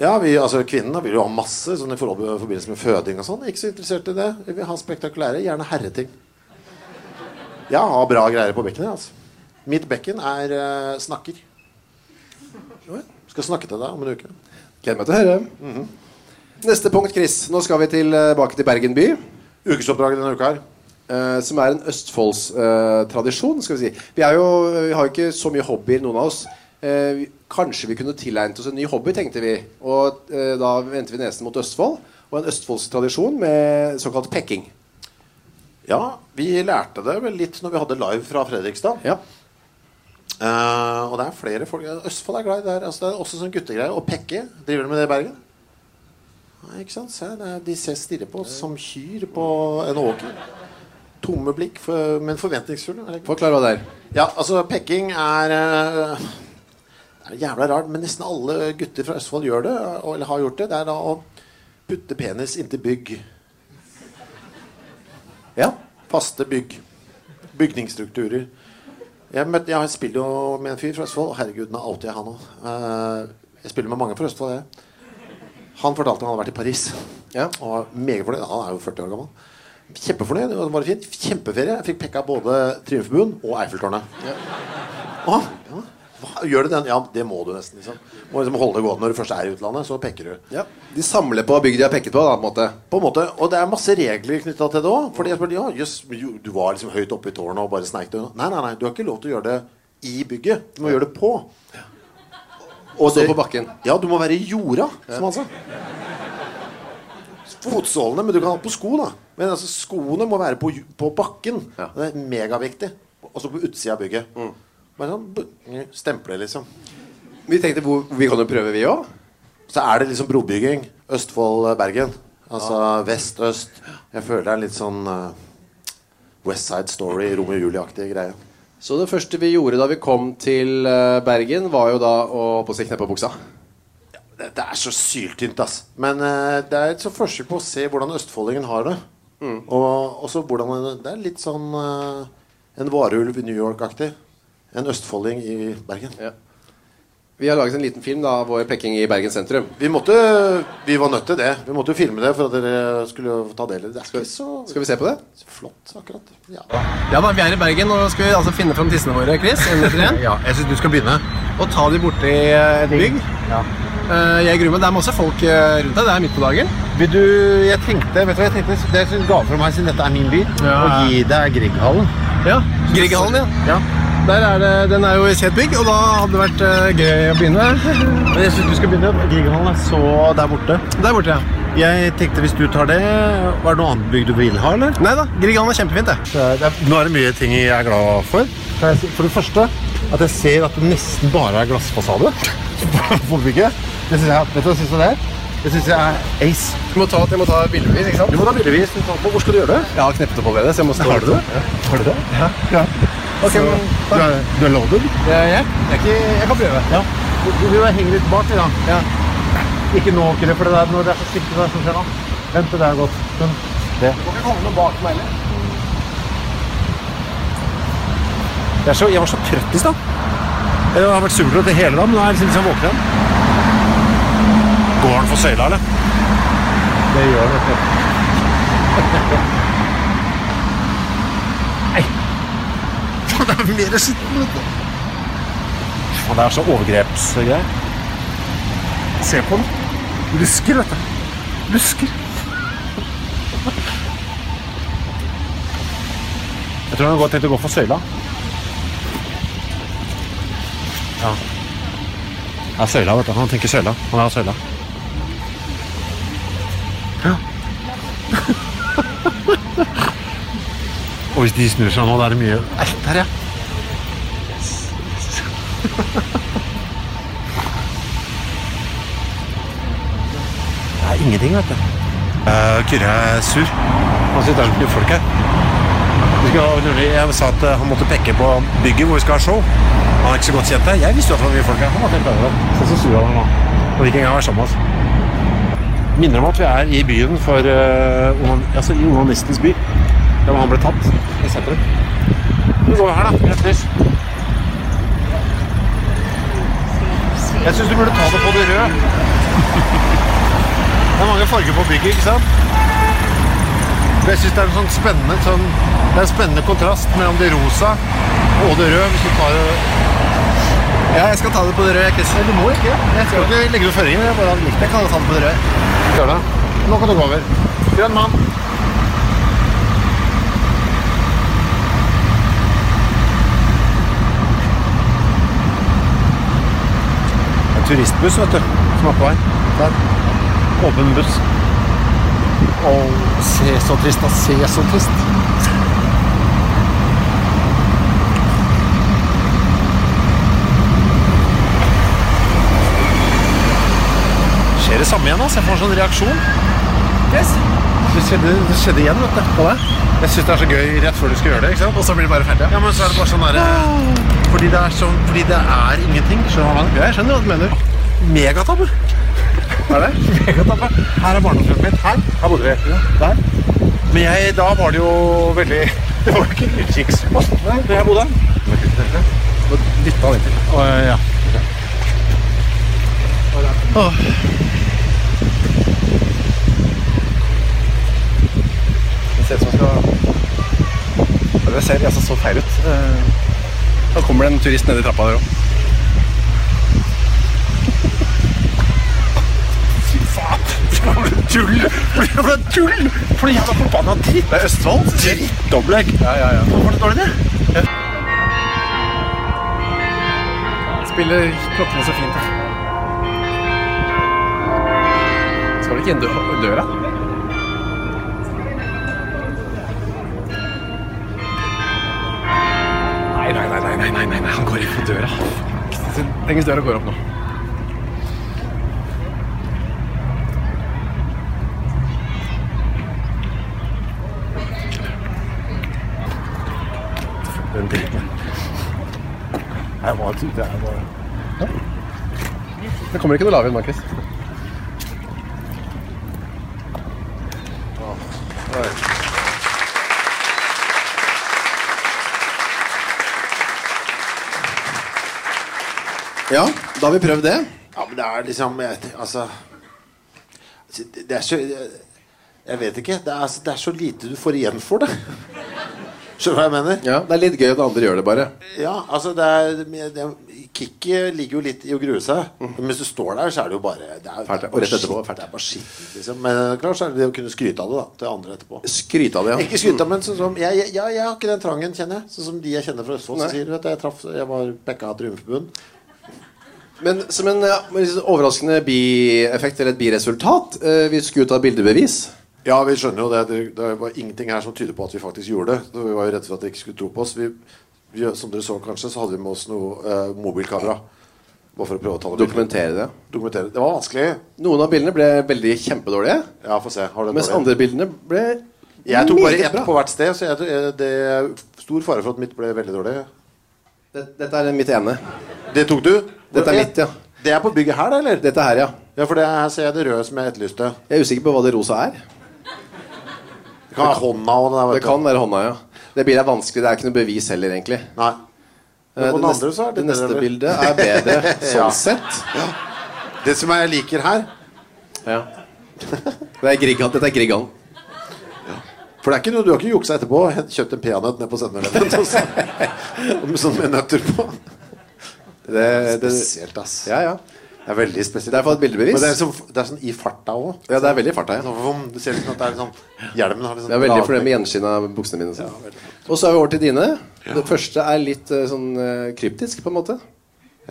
Ja, vi, altså Kvinnene vil jo ha masse sånn i forhold forbindelse med føding og sånn. Ikke så interessert i det. Vi vil ha spektakulære, gjerne herreting. Ja, har bra greier på bekkenet. altså Mitt bekken er uh, snakker. Skal snakke til deg om en uke. Gleder meg til å høre. Neste punkt, Chris. Nå skal vi tilbake til Bergen by. Ukesoppdraget denne uka her. Uh, som er en Østfoldstradisjon, skal vi si. Vi, jo, vi har jo ikke så mye hobbyer, noen av oss. Uh, kanskje vi kunne tilegnet oss en ny hobby, tenkte vi. Og eh, da vendte vi nesen mot Østfold. Og en østfoldstradisjon med såkalt pekking. Ja, vi lærte det vel litt når vi hadde live fra Fredrikstad. Ja. Eh, og det er flere folk Østfold er glad i det her. Altså, det er også sånn guttegreie. Og pekke. Driver de med det i Bergen? Nei, ikke sant? Se, det er, de ser stirrer på oss som kyr på en åker. Tomme blikk, for, men forventningsfulle. Forklar hva det er. Ja, altså pekking er uh, jævla rart, men nesten alle gutter fra Østfold gjør det. Eller har gjort det. Det er da å putte penis inntil bygg. Ja. Faste bygg. Bygningsstrukturer. Jeg, møtte, jeg spiller jo med en fyr fra Østfold, og herregud, nå outer jeg han òg. jeg spiller med mange fra Østfold, jeg. Han fortalte han hadde vært i Paris. Ja. Og var meget fornøyd. Han er jo 40 år gammel. Kjempefornøyd. Det var fint. Kjempeferie. Jeg fikk pekka både Triumfbuen og Eiffeltårnet. Å, ja. Gjør du den? Ja, det må du nesten. liksom Må liksom holde det gående når du først er i utlandet. Så pekker du. ja. De samler på bygg de har pekket på, da, på en måte. På en måte, Og det er masse regler knytta til det òg. Fordi jeg spurte, ja, jøss, du var liksom høyt oppe i tårnet og bare sneik deg. Nei, nei, nei, du har ikke lov til å gjøre det i bygget. Du må gjøre det på. Og Stå på bakken. Ja, du må være i jorda, som han sa. Fotsålene, men du kan ha på sko, da. Men altså, skoene må være på, på bakken. Ja. Det er megaviktig. Også på utsida av bygget. Bare sånn stemple, liksom. Vi tenkte hvor, vi kan jo prøve, vi òg. Så er det liksom brobygging. Østfold-Bergen. Altså vest-øst. Jeg føler det er litt sånn uh, West Side Story, Romeo Julie-aktig greie. Så det første vi gjorde da vi kom til uh, Bergen, var jo da å på seg kneppe buksa. Det, det er så syltynt, ass. Men uh, det er et sånt forsøk på å se hvordan østfoldingen har det. Og også hvordan Det er litt sånn eh, en varulv i New York-aktig. En østfolding i Bergen. Ja. Vi har laget en liten film da, av vår pekking i Bergen sentrum. Vi måtte Vi var nødt til det. Vi måtte jo filme det for at dere skulle ta del i det. Det er så Skal vi se på det? flott, akkurat. Ja. Ja da, Vi er i Bergen og skal vi altså finne fram tissene våre, Chris. En etter en, ja, jeg syns du skal begynne. og ta de borti eh, et bygg. Ja. Jeg gruer meg. Det er masse folk eh, rundt deg. Det er midt på dagen. Vil du, jeg tenkte, vet du hva jeg tenkte? Det er en gave for meg, siden dette er min by, Ja. å gi deg Grieghallen. Ja, Grieghallen, ja. Ja. Der er det, den er jo i sitt bygg, og da hadde det vært eh, gøy å begynne. Men jeg synes du skal begynne. Grieghallen er så der borte. Der borte, ja. Jeg tenkte hvis du tar det, var det noe annet bygg du vil ha, eller? Nei da, Grieghallen er kjempefint, det. Det er, nå er det mye ting jeg er glad for. For det første at jeg ser at det nesten bare er glassfasade på bygget. Det synes jeg, vet du hva jeg synes det er? Det synes jeg er ace. Du må ta, jeg må ta bildevis. ikke sant? Du må ta bildevis. Hvor skal du gjøre det? Jeg har kneppet opp allerede, så jeg må stå Har du det? Har du det? Ja. ja. Ok, Så, men du, er, du er loaded? jeg, jeg, jeg, ikke, jeg kan prøve. Ja. Du, du vil henge litt bak, da. Ja. Ikke nå, Kyrre, for det, der, når det er så stygt det som skjer nå. Vent, det er gått. Det. Du kan ikke komme noe bak meg heller. Jeg, er så, jeg var så trøtt i stad. Jeg har vært sulten i hele dagen, men nå er jeg liksom, liksom våken igjen. Går den for søyla, eller? Det gjør den. Er mer skitten, vet du. Faen, det er så overgrepsgreier. Se på den. Lusker, vet du. Lusker. Jeg tror han har tenkt å gå for søyla. Ja. Det er søyla, vet du. Han tenker søyla. Han har søyla. Og hvis de snur seg nå, da er det mye Nei, Der, ja. Yes. det er ingenting, vet du. Uh, Kyrre er sur. Han sitter her som mye folk her. Jeg sa at eh, han måtte pekke på bygget hvor vi skal ha show. Han er ikke så godt kjent der. Jeg visste jo at det var mye folk her. Han var helt over det. Se så sur han er nå. Og ikke engang være sammen med oss. Minner om at vi er i byen for uh, onan, altså i onanistens by. Der han ble tatt i sentrum. Vi går her, da. Rett lys. Jeg syns du burde ta det på det røde. Det er mange farger på bygget, ikke sant? Jeg synes det er en sånn spennende sånn, Det er en spennende kontrast mellom det rosa og det røde. Hvis du tar det Ja, jeg skal ta det på det røde, Chris. Du må ikke. Jeg skal ikke legge noen føringer. Jeg bare likte. Jeg kan ta det på det røde. Gjør det. Nå kan du gå over. Grønn mann. Turistbuss, vet du, som er på vei. Der. Åpen buss. Å, se så trist, da. Se så trist. Skjer det samme igjen, altså? Jeg får en sånn reaksjon. Yes. Det skjedde, det skjedde igjen, vet du. På deg. Jeg syns det er så gøy rett før du skal gjøre det. ikke sant? Og så blir det bare ferdig. Ja, men så er det bare sånn der, fordi, det er sånn, fordi det er ingenting. Skjønner du jeg? Skjønner hva du mener. Megatabbe. Er det? Megatabbe. Her er barndomshjemmet mitt. Her. Her bodde vi. Der. Men jeg, da var det jo veldig Det var ikke utkikkspost der jeg bodde. Nå dytta han inntil. Å, ja. Åh. Ser ut som skal Det ser altså så feil ut. Eh, Da kommer det en turist nedi trappa der òg. Fy faen. For noe tull! For noe tull! For noe jævla forbanna dritt. Det er Østfold. Drittopplegg. Ja, ja, ja. Hvorfor var det dårlig, det? Spiller klokkene så fint. Skal du ikke inn døra? Nei, nei, nei, han går inn på døra. Tengens døra går opp nå. Den dritten. Jeg var ute, jeg bare Det kommer ikke noe lavere enn Markus. Ja, da har vi prøvd det. Ja, men det er liksom jeg, Altså Det er så Jeg, vet ikke. Det er, altså, det er så lite du får igjen for det. Skjønner du hva jeg mener? Ja, Det er litt gøy at andre gjør det, bare. Ja, altså det er, det, Kicket ligger jo litt i å grue seg. Men hvis du står der, så er det jo bare det er, Fælt, det er bare etterpå, er bare skitt, liksom. Men klart så er det det å kunne skryte av det da til andre etterpå. Skryte av det, ja. Ikke skryte av, men sånn som jeg, jeg, jeg, jeg har ikke den trangen, kjenner jeg. Sånn som de jeg kjenner fra Østfold. Som sier vet du, jeg, traff, jeg var pekka av triumfbuen. Men som en ja, overraskende bieffekt eller et biresultat eh, Vi skulle ta bildebevis. Ja, vi skjønner jo det. det. Det var ingenting her som tyder på at vi faktisk gjorde det. Vi var jo redde for at de ikke skulle tro på oss. Vi, vi, som dere så kanskje, så hadde vi med oss noe eh, mobilkamera. Bare for å prøve å ta det. Dokumentere det. Dokumentere. Det var vanskelig. Noen av bildene ble veldig kjempedårlige. Ja, få se. Mens dårlig? andre bildene ble Jeg tok bare ett på hvert sted, så jeg, det er stor fare for at mitt ble veldig dårlig. Det- Dette er mitt ene. Det tok du? Dette er mitt, ja. Det er på bygget her, da, eller? Dette her, ja. Ja, for det her ser jeg det røde som jeg etterlyste. Jeg er usikker på hva det rosa er. Det kan være hånda og det der. Det kan være hånda, ja. Det bildet er vanskelig. Det er ikke noe bevis heller, egentlig. Nei. Eh, Men på Det den neste, andre så er det det neste bedre. bildet er bedre sånn Ja. sett. Det som jeg liker her Ja. Det er Grigan. Dette er Griegan. For det er ikke noe, du har ikke juksa etterpå kjøpt en peanøtt ned på 7-Eleven og sånn med nøtter på? Det, det, Spesielt, ass. ja, ja. Det er veldig spesielt. Det er for et bildebevis. Men det er, sånn, det er sånn i farta òg. ja, det er veldig i farta. Ja. Du ser liksom at det er sånn Hjelmen har liksom Det er veldig for det med gjenskinn av buksene mine. Ja, Og så er vi over til dine. Det første er litt eh, sånn eh, kryptisk, på en måte.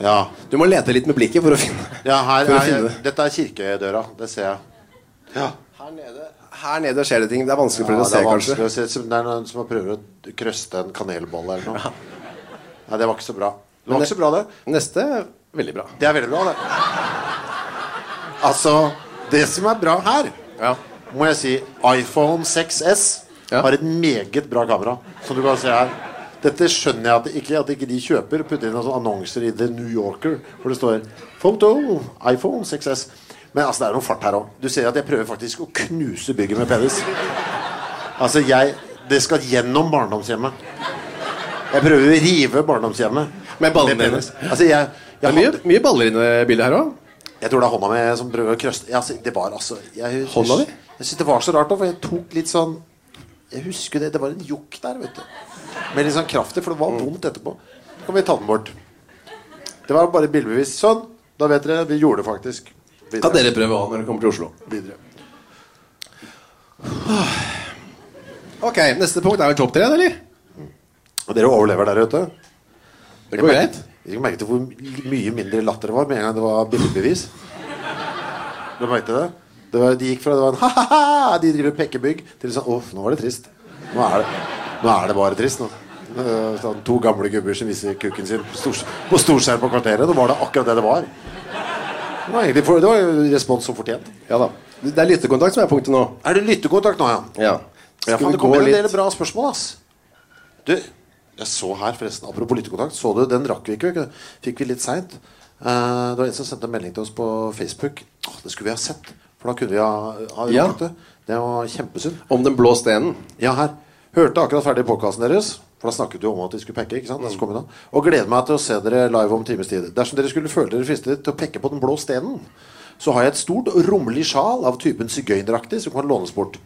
Ja. Du må lete litt med blikket for å finne ja, her For å finne det. Dette er kirkedøra. Det ser jeg. Ja. Her nede, her nede skjer det ting. Det er vanskelig for Ja, dere å se, kanskje. å se. Det er noen som har prøvd å krøste en kanelbolle eller noe. Nei, det var ikke så bra. Det var ikke så bra, det. Neste veldig bra. Det er veldig bra, det. Altså, det som er bra her, Ja. må jeg si iPhone 6S Ja. har et meget bra kamera. Som du kan se her. Dette skjønner jeg at ikke, at ikke de kjøper. Putter inn noen annonser i The New Yorker hvor det står 'Photo iPhone 6S'. Men altså, det er noe fart her òg. Du ser at jeg prøver faktisk å knuse bygget med penis. Altså, jeg Det skal gjennom barndomshjemmet. Jeg prøver å rive barndomshjemmet. Med ballene dine. Altså, jeg, Det er mye, mye baller inne i bildet her òg. jeg tror det er hånda mi som prøver å krøste altså, Det var altså jeg, Hånda di? Jeg synes det var så rart, da, for jeg tok litt sånn Jeg husker det. Det var en jokk der, vet du. Med litt sånn kraftig, for det var vondt etterpå. Så kan vi ta den bort. Det var bare bildebevis. Sånn. Da vet dere. Vi gjorde det faktisk. Kan dere prøve òg når dere kommer til Oslo. Videre. Ok, Neste punkt er vel topp tre, eller? Og dere overlever der ute. Det går greit. Jeg merket hvor mye mindre latter det var med en gang det var bildebevis. Du merket det? det var, de gikk fra det var en ha-ha-ha, de driver pekkebygg, til sånn Uff, nå var det trist. Nå er det, nå er det bare trist. Nå. Eh, Sånn, to gamle gubber som viser kukken sin på storskjerm på kvarteret. Nå var det akkurat det det var. Det var, egentlig for, det var jo respons som fortjent. Ja da. Det er lyttekontakt som er punktet nå. Er det lyttekontakt nå, ja? Ja. Ja, Skal faen, vi det kommer en del bra spørsmål, ass. Du, jeg så her, forresten, apropos lyttekontakt. Så du, den rakk vi ikke. ikke? Fikk vi litt seint. Uh, det var en som sendte en melding til oss på Facebook. Åh, det skulle vi ha sett. For da kunne vi ha, ha Ja. det. Det var kjempesynd. Om den blå stenen. Ja, her. Hørte akkurat ferdig podkasten deres. For da snakket du om at de skulle pekke. ikke sant? Mm. Og gleder meg til å se dere live om times tid. Dersom dere skulle føle dere fristet til å pekke på den blå stenen, så har jeg et stort og rommelig sjal av typen sigøyneraktig som kan lånes bort.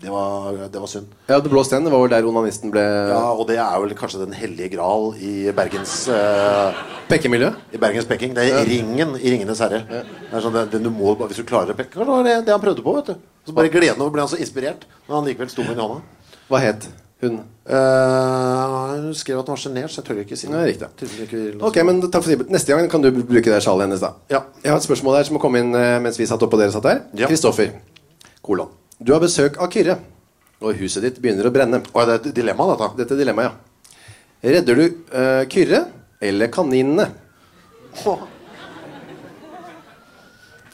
Det var, det var synd. Ja, Den blå stenen var vel der onanisten ble Ja, og det er vel kanskje den hellige gral i Bergens uh, Pekkemiljø? I Bergens pekking. Det er ringen i 'Ringenes herre'. Det er sånn, det, det du må, hvis du klarer å pekke Det var det, det han prøvde på. vet du Så bare gleden over ble han så inspirert når han likevel sto med den i hånda. Hva het hun? Uh, hun skrev at hun var sjenert, så jeg tør ikke si noe. riktig. Ok, men takk for det. Neste gang kan du bruke det sjalet hennes, da. Ja. Jeg har et spørsmål her som må komme inn eh, mens vi satt oppe og dere satt. Ja. Kristoffer. Kolon. Du har besøk av Kyrre, og huset ditt begynner å brenne. Det er et dilemma, dette. Dette er dilemma, ja. Redder du uh, Kyrre eller kaninene?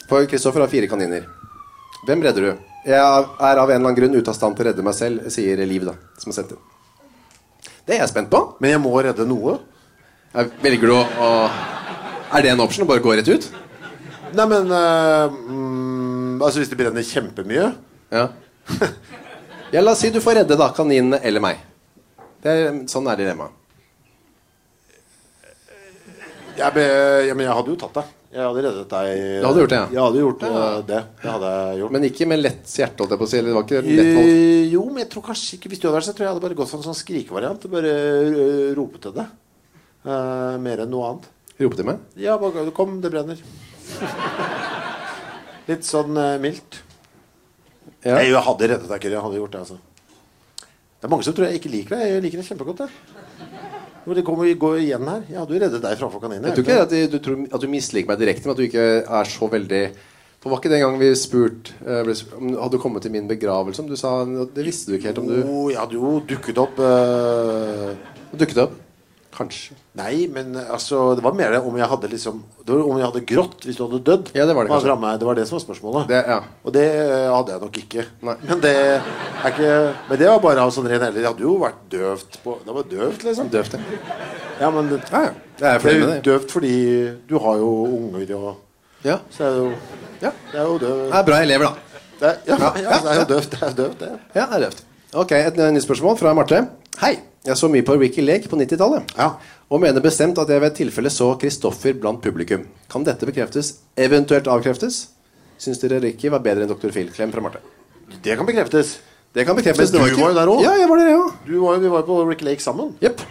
For Kristoffer har fire kaniner. Hvem redder du? Jeg er av en eller annen grunn ute av stand til å redde meg selv, sier Liv, da, som har sendt inn. Det er jeg spent på. Men jeg må redde noe. Jeg velger du å, å Er det en option å bare gå rett ut? Nei, men eh, mm, Altså, hvis det brenner kjempemye Ja. ja, la oss si du får redde da kaninene eller meg. Det er, sånn er dilemmaet. jeg, be, ja, Men jeg hadde jo tatt det. Jeg hadde reddet deg. Du hadde gjort det, ja. Jeg hadde gjort ja. det. Det hadde jeg gjort. Men ikke med lett hjerte, holdt jeg på å si. Eller det var ikke lett valg. Eh, jo, men jeg tror kanskje ikke Hvis du hadde vært så tror jeg hadde bare gått for en sånn skrikevariant. Bare ropet rope til det. Uh, mer enn noe annet. Rope til meg? Ja, bare kom, det brenner. Litt sånn uh, mildt. Ja. Jeg, jeg hadde reddet deg, Kyrre. Jeg hadde gjort det, altså. Det er mange som tror jeg ikke liker deg. Jeg liker deg kjempegodt. Jeg. Jo, Det kommer går igjen her. Jeg hadde jo reddet deg framfor kaniner. Jeg tror ikke at du, du, tror, at du misliker meg direkte, men at du ikke er så veldig For var ikke den gangen vi spurte eh, ble sp- om du hadde kommet til min begravelse? Om du sa Det visste du ikke helt om du Jo, jeg hadde jo dukket opp Uh... dukket opp? Kanskje. Nei, men altså Det var mer om jeg hadde liksom Det var om jeg hadde grått hvis du hadde dødd. Ja, det var det det var det som var spørsmålet. Det, ja. Og det uh, hadde jeg nok ikke. Men det ikke Men det var bare av sånn ren ærlig. Jeg hadde jo vært døvt på Det var døvt, liksom. Døvt, det. Ja, men det, Ja, ja. Er jo døvt fordi du har jo unger og Ja. Så er det jo ja. Det er jo døvt. Det er bra elever, da. Det ja, Ja, ja, det er jo døvt. Det er døvt, det. Ja, det er døvt. Ok, Et nytt spørsmål fra Marte. Hei. Jeg så mye på Ricky Lake på 90-tallet. Ja. Og mener bestemt at jeg ved et tilfelle så Kristoffer blant publikum. Kan dette bekreftes? Eventuelt avkreftes? Syns dere Ricky var bedre enn Dr. Phil? Klem fra Marte. Det kan bekreftes. Det kan bekreftes. Men du var jo der også. Ja, jeg var der, ja. Du var, vi var på Ricky Lake sammen. Yep.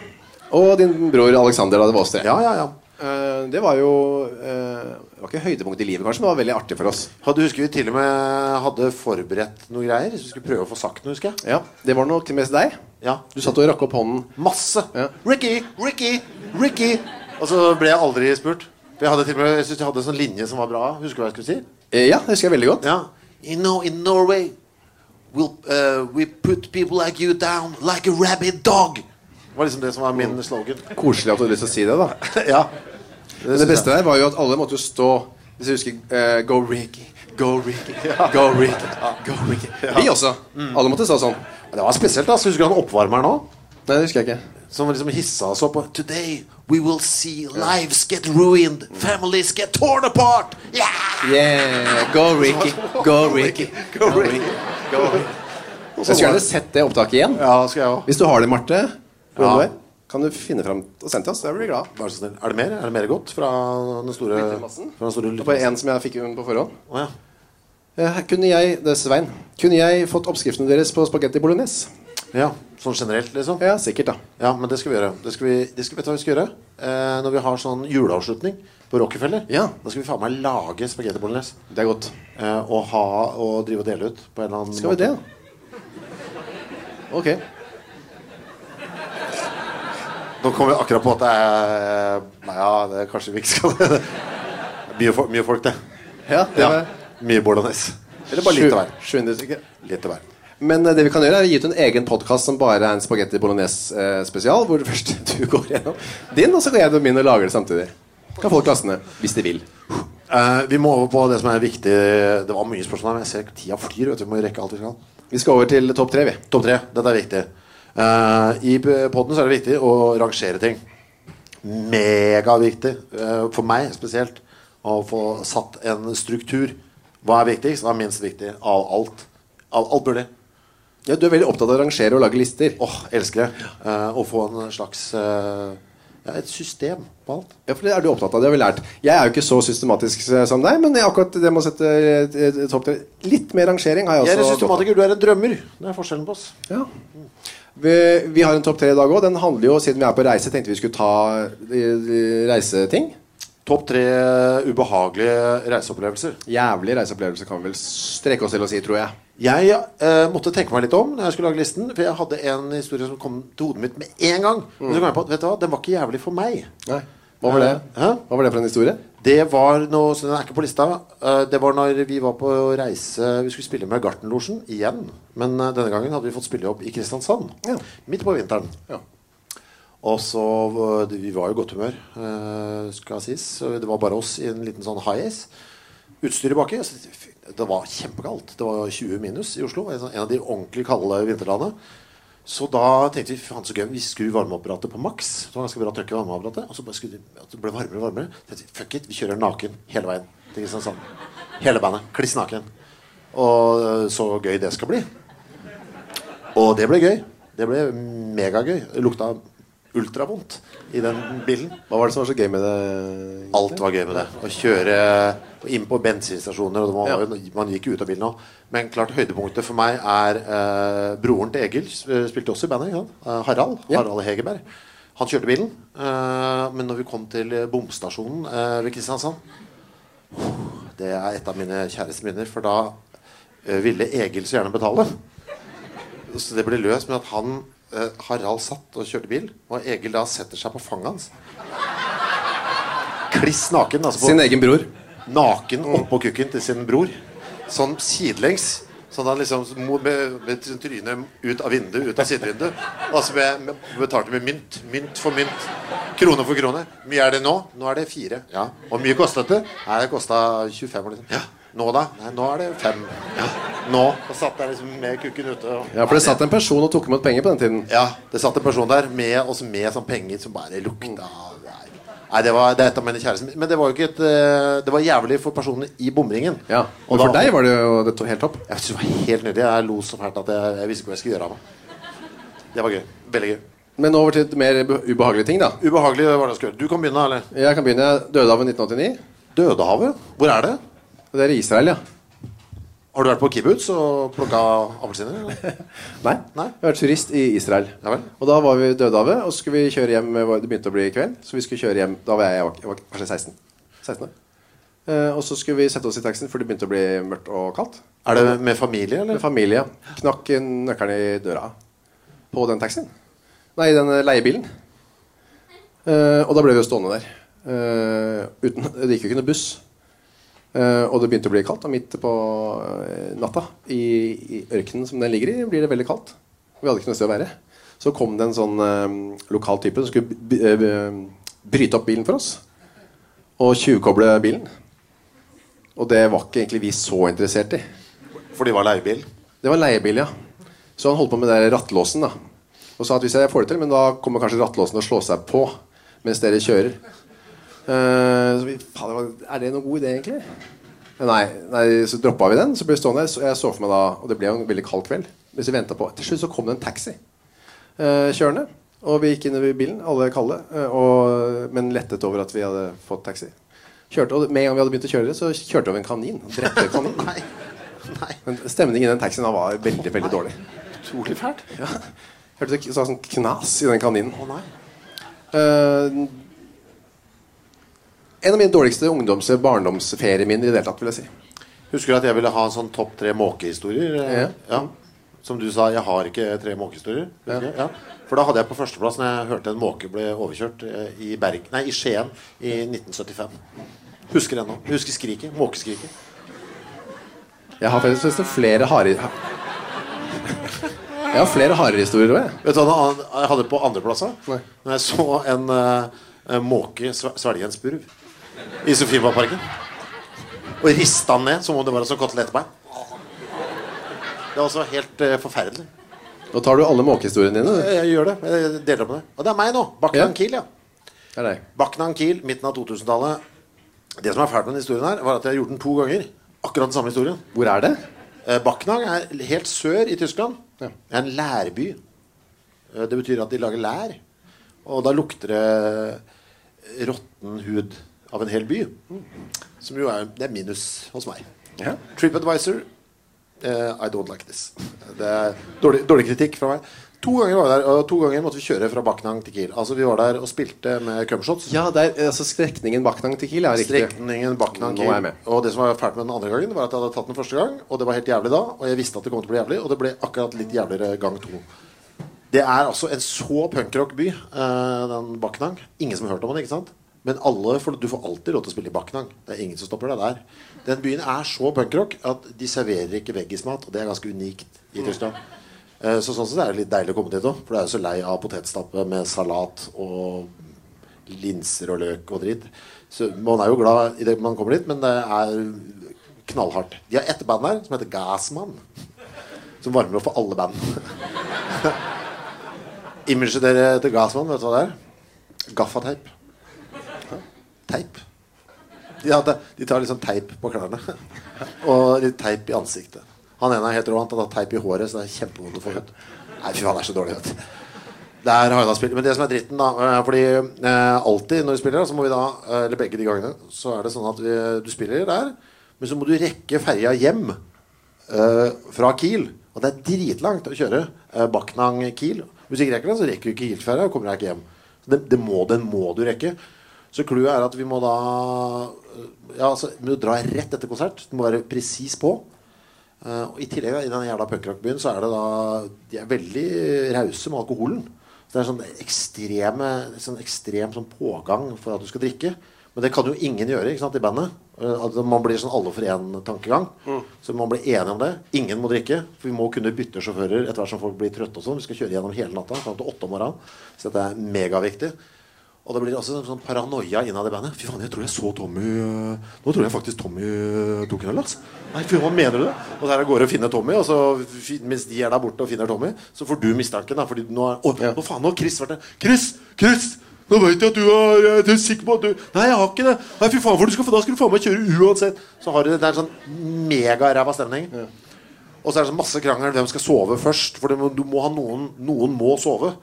Og din bror Alexander, da det var oss tre. Ja, ja, ja. Eh, det var jo eh, Det var ikke høydepunkt i livet, kanskje, men det var veldig artig for oss. Hadde, husker vi til og med hadde forberedt noen greier. Så vi skulle prøve å få sagt noe, husker jeg. Ja, Det var nok mest deg. Ja. Du satt og rakk opp hånden. Masse. Ja. Ricky, Ricky, Ricky. Og så ble jeg aldri spurt. For jeg hadde til og med Jeg synes jeg hadde en sånn linje som var bra. Husker du hva jeg skulle si? Eh, ja, det husker jeg veldig godt. Ja. You know, in Norway we'll, uh, we put people like you down like a rabid dog. Det var liksom det som var min slogan. Koselig at du hadde lyst til å si det, da. ja. Men det beste der var jo at alle måtte jo stå Hvis jeg husker uh, Go Ricky, go Ricky, go Ricky, go Ricky. Vi også. Alle måtte stå sånn. Det var spesielt. da Så Husker du han oppvarmeren òg? Nei, det husker jeg ikke. Som liksom hissa oss opp. Today we will see lives get ruined. Families get torn apart. Yeah! Yeah, go Ricky, go Ricky, go Ricky. Go Ricky. Jeg skulle gjerne sett det opptaket igjen. Ja, skal jeg også. Hvis du har det, Marte, Ja. du kan du finne fram og sende til oss. Jeg blir glad. Vær så snill. Er det mer Er det mer godt fra den store, lyttermassen? fra den store var bare én som jeg fikk på forhånd. Oh, ja. Eh, Kunne jeg, det er Svein Kunne jeg fått oppskriftene deres på spagetti bolognese? ja, Sånn generelt, liksom? Ja, sikkert, da. Ja, men det skal vi gjøre. Det skal vi, det skal, hva vi skal gjøre? Eh, når vi har sånn juleavslutning på Rockefeller, Ja. da skal vi faen meg lage spagetti bolognese. Det er godt. Eh, og ha og drive og dele ut på en eller annen Skal vi det, da? Ok. Nå kom vi akkurat på at det er Nei, ja, det er kanskje vi ikke skal det. Mye, mye folk, det. Ja, det Ja, mye bolognese. Eller bare litt av hver. 700 stykker. Litt av hver. Men eh, det vi kan gjøre er å gi ut en egen podkast som bare er en spagetti bolognese-spesial. Hvor først du går gjennom din, og så går jeg gjennom min og lager det samtidig. Kan folk laste ned hvis de vil. Uh, vi må over på det som er viktig. Det var mye spørsmål her, men jeg ser tida flyr. Vet du. Vi må rekke alt vi skal. Vi skal over til topp tre, vi. Topp tre. Dette er viktig. Eh, I poden er det viktig å rangere ting. Megaviktig. Uh, for meg spesielt. Å få satt en struktur. Hva er viktigst? Hva er minst viktig av alt? Av alt mulig. Ja, Du er veldig opptatt av å rangere og lage lister. Åh, elsker det. Uh, å få en slags uh, ja, Et system på alt. Ja, for det er du opptatt av. Det har vi lært. Jeg er jo ikke så systematisk som deg, men akkurat det med å sette topp tre Litt mer rangering har jeg også Jeg er systematiker, du er en drømmer. Det er forskjellen på oss. Ja. Vi, vi har en topp tre i dag òg. Den handler jo, siden vi er på reise, tenkte vi skulle ta eh, eh, reiseting. Topp tre ubehagelige reiseopplevelser. Jævlig reiseopplevelser kan vi vel strekke oss til å si, tror jeg. Jeg eh, måtte tenke meg litt om når jeg skulle lage listen. For jeg hadde en historie som kom til hodet mitt med en gang. Men så kom jeg på at vet du hva, den var ikke jævlig for meg. Nei. Hva var det? Hæ? Hva var det for en historie? Det var noe, så Den er ikke på lista. Eh, det var når vi var på reise Vi skulle spille med Gartenlosjen igjen. Men eh, denne gangen hadde vi fått spille opp i Kristiansand. Ja. Midt på vinteren. Ja. Og så Vi var jo i godt humør, eh, skal sies. Det var bare oss i en liten sånn high ace. Utstyret baki. Det var kjempekaldt. Det var 20 minus i Oslo. En sånn- av de ordentlig kalde vinterdagene. Så da tenkte vi faen så gøy. Vi skrur varmeapparatet på maks. Det var ganske bra trøkk i varmeapparatet Og så bare skulle at det ble varmere og varmere. Så tenkte vi, Fuck it, vi kjører naken hele veien til Kristiansand. Hele bandet. Kliss naken. Og øh, så gøy det skal bli. Og det ble gøy. Det ble megagøy. Det lukta ultravondt i den bilen. Hva var det som var så gøy med det? Alt var gøy med det. Å kjøre inn på bensinstasjoner. Og var, Ja. Man gikk jo ut av bilen òg. Men klart høydepunktet for meg er eh, broren til Egil. Spilte også i bandet. Eh, Harald. Ja. Harald Hegerberg. Han kjørte bilen. eh, men når vi kom til bomstasjonen eh, ved Kristiansand Det er et av mine kjæreste minner. For da eh, ville Egil så gjerne betale. Så det ble løst med at han eh, Harald satt og kjørte bil, og Egil da setter seg på fanget hans. Kliss naken. Altså på, Sin egen bror. naken oppå kukken til sin bror. Sånn sidelengs. Sånn han liksom med, med trynet ut av vinduet, ut av sidevinduet. Altså med, med, betalte med mynt. Mynt for mynt. Krone for krone. Mye er det nå? Nå er det fire. Ja. Og mye kostet det? Nei, det kosta 25. Liksom. Ja. Nå, da? Nei, nå er det fem. Ja. Nå. Og satt der liksom med kukken ute. Og, Ja, for det satt en person og tok imot penger på den tiden. ja, det satt en person der med, også med sånn penger som bare lukta Nei, det var det er et av mine kjærester. Men det var jo ikke et eh, Det var jævlig for personene i bomringen. Ja, Og for deg var det jo det helt topp. Jeg synes det var helt nydelig. Jeg lo så fælt at jeg, jeg visste ikke hva jeg skulle gjøre av meg. Det var gøy. Veldig gøy. Men over til mer ube- ubehagelige ting, da. Ubehagelig var det jeg skulle gjøre. Du kan begynne, eller? Jeg kan begynne. Jeg døde av i 1989. Dødehavet? Hvor er det? Det er i Israel, ja. Har du vært på kibbutz og plukka appelsiner? Nei. Nei. Jeg vært turist i Israel. Ja. Og da var vi i Dødehavet, og så skulle vi kjøre hjem Det begynte å bli kveld, så vi skulle kjøre hjem Da var jeg, jeg var, jeg var kanskje 16. 16 år. Uh, og så skulle vi sette oss i taxien, for det begynte å bli mørkt og kaldt. Er det med familie, eller? Med familie. Knakk nøkkelen i døra på den taxien. Nei, den eh, leiebilen. Uh, og da ble vi jo stående der. Uh, uten, det gikk jo ikke noe buss. Eh, og det begynte å bli kaldt. Og midt på uh, natta, i, i ørkenen som den ligger i, blir det veldig kaldt. Vi hadde ikke noe sted å være. Så kom det en sånn uh, lokal type som skulle bryte opp bilen for oss. Og tjuvkoble bilen. Og det var ikke egentlig vi så interessert i. For de var leiebil? Det var leiebil, ja. Så han holdt på med den rattlåsen. da Og sa at hvis jeg får det til, men da kommer kanskje rattlåsen og å slå seg på mens dere kjører. Er det noen god idé, egentlig? Nei, nei så droppa vi den. Så ble vi stående der. Så jeg så for meg da Og det ble jo en veldig kald kveld. Mens vi på Til slutt så kom det en taxi uh, kjørende. Og vi gikk inn i bilen, alle kalde, eh, og, men lettet over at vi hadde fått taxi. Kjørte, og Med en gang vi hadde begynt å kjøre, så kjørte vi over en kanin. Drepte en kanin. Nei. Nei. Men stemningen i den taxien var veldig veldig dårlig. Utrolig fælt. Ja. Hørte det sa sånn knas i den kaninen. Å nei. Eh, en av mine dårligste ungdoms- barndomsferieminner i det hele tatt, vil jeg si. Husker du at jeg ville ha en sånn topp tre måkehistorier? Ja. Ja. Som du sa, jeg har ikke tre måkehistorier. Ja. Ja. For da hadde jeg på førsteplass når jeg hørte en måke ble overkjørt eh, i, Berg, nei, i Skien i 1975. Husker ennå. Husker skriket. Måkeskriket. Jeg har faktisk flere harde Jeg har flere harehistorier òg, jeg. Vet du hva jeg hadde på andreplass? Når jeg så en, uh, måke svelge en spurv i Sofiemarparken. Og rista den ned som om det var en sånn kotelettbein. Det var også helt eh, forferdelig. Nå tar du alle måkehistoriene dine. du. Jeg, jeg gjør det. Jeg deler opp det. Og det er meg nå. Baknan Ja. Kiel, ja. Det er deg. Kiel, midten av 2000-tallet. Det som er fælt med denne historien, her var at jeg har gjort den to ganger. Akkurat den samme historien. Hvor er det? Eh, er helt sør i Tyskland. Ja. Det er en lærby. Eh, Det betyr at de lager lær. Og da lukter det råtten hud av en hel by. Som jo er, det er minus hos meg. Ja. TripAdvisor uh, I don't like this. Det er dårlig, dårlig kritikk fra meg. To ganger var vi der, og to ganger måtte vi kjøre fra Backnang til Kiel. Altså Vi var der og spilte med cumshots. Ja, er altså strekningen Baknang til Kiel. Ja, riktig. Strekningen Backnang Nå er jeg med. Og det som var fælt med den andre gangen, var at jeg hadde tatt den første gang, og det var helt jævlig da. Og jeg visste at det kom til å bli jævlig, og det ble akkurat litt jævligere gang to. Det er altså en så punkrock-by, uh, den Backnang. Ingen som har hørt om den, ikke sant? Men alle, for du får alltid lov til å spille i Backnang. Det er ingen som stopper deg der. Den byen er så punkrock at de serverer ikke veggismat, og det er ganske unikt i Tyskland. Eh, Så sånn sett er det litt deilig å komme dit òg, for du er jo så lei av potetstappe med salat og linser og løk og dritt. Så man er jo glad i det man kommer dit, men det er knallhardt. De har ett band her som heter Gassmann, Som varmer opp for alle band. Imaget dere til Gassmann, vet du hva det er? Gaffateip. Teip. De, hadde, de tar liksom teip på klærne. Og litt teip i ansiktet. Han ene er helt rå. Han tar teip i håret, så det er kjempevondt å få ut. Nei, fy faen, det er så dårlig. Vet du. Har jeg da spilt. Men det som er dritten, da eh, Fordi eh, alltid når vi spiller, så må vi da eh, Eller begge de gangene, så er det sånn at vi, du spiller der, men så må du rekke ferja hjem eh, fra Kiel. Og det er dritlangt å kjøre eh, Backnang-Kiel. Hvis du ikke rekker det, så rekker du ikke Kiel-ferja og kommer deg ikke hjem. Det, det må, den må du rekke. Så clouet er at vi må da Ja, altså, vi må dra rett etter konsert. Du må være presis på. Uh, og I tillegg i den jævla punkrockbyen så er det da De er veldig rause med alkoholen. Så det er sånn ekstreme sånn ekstrem sånn pågang for at du skal drikke. Men det kan jo ingen gjøre ikke sant, i bandet. Eh, At man blir sånn alle for én-tankegang. Så man blir enige om det. Ingen må drikke. For vi må kunne bytte sjåfører etter hvert som folk blir trøtte. og sånn Vi skal kjøre gjennom hele natta fram til åtte om morgenen. Så dette er megaviktig. Og det blir også en sånn paranoia innad i bandet. Fy faen, jeg tror jeg så Tommy øh, Nå tror jeg faktisk Tommy øh, tok en øl, altså. Nei, fy hva mener du det? Og så er det gårde og finner Tommy, og så mens de er der borte og finner Tommy, så får du mistanken, da. Fordi nå er Å, nå faen, nå har Chris vært der. Chris! Chris! Nå vet jeg at du er Jeg er sikker på at du Nei, jeg har ikke det. Nei, fy faen, for du skal, da skal du faen meg kjøre uansett. Så har du det er en sånn megaræva stemning. Og så er det sånn masse krangel hvem skal sove først. For du må, du må ha noen Noen må sove.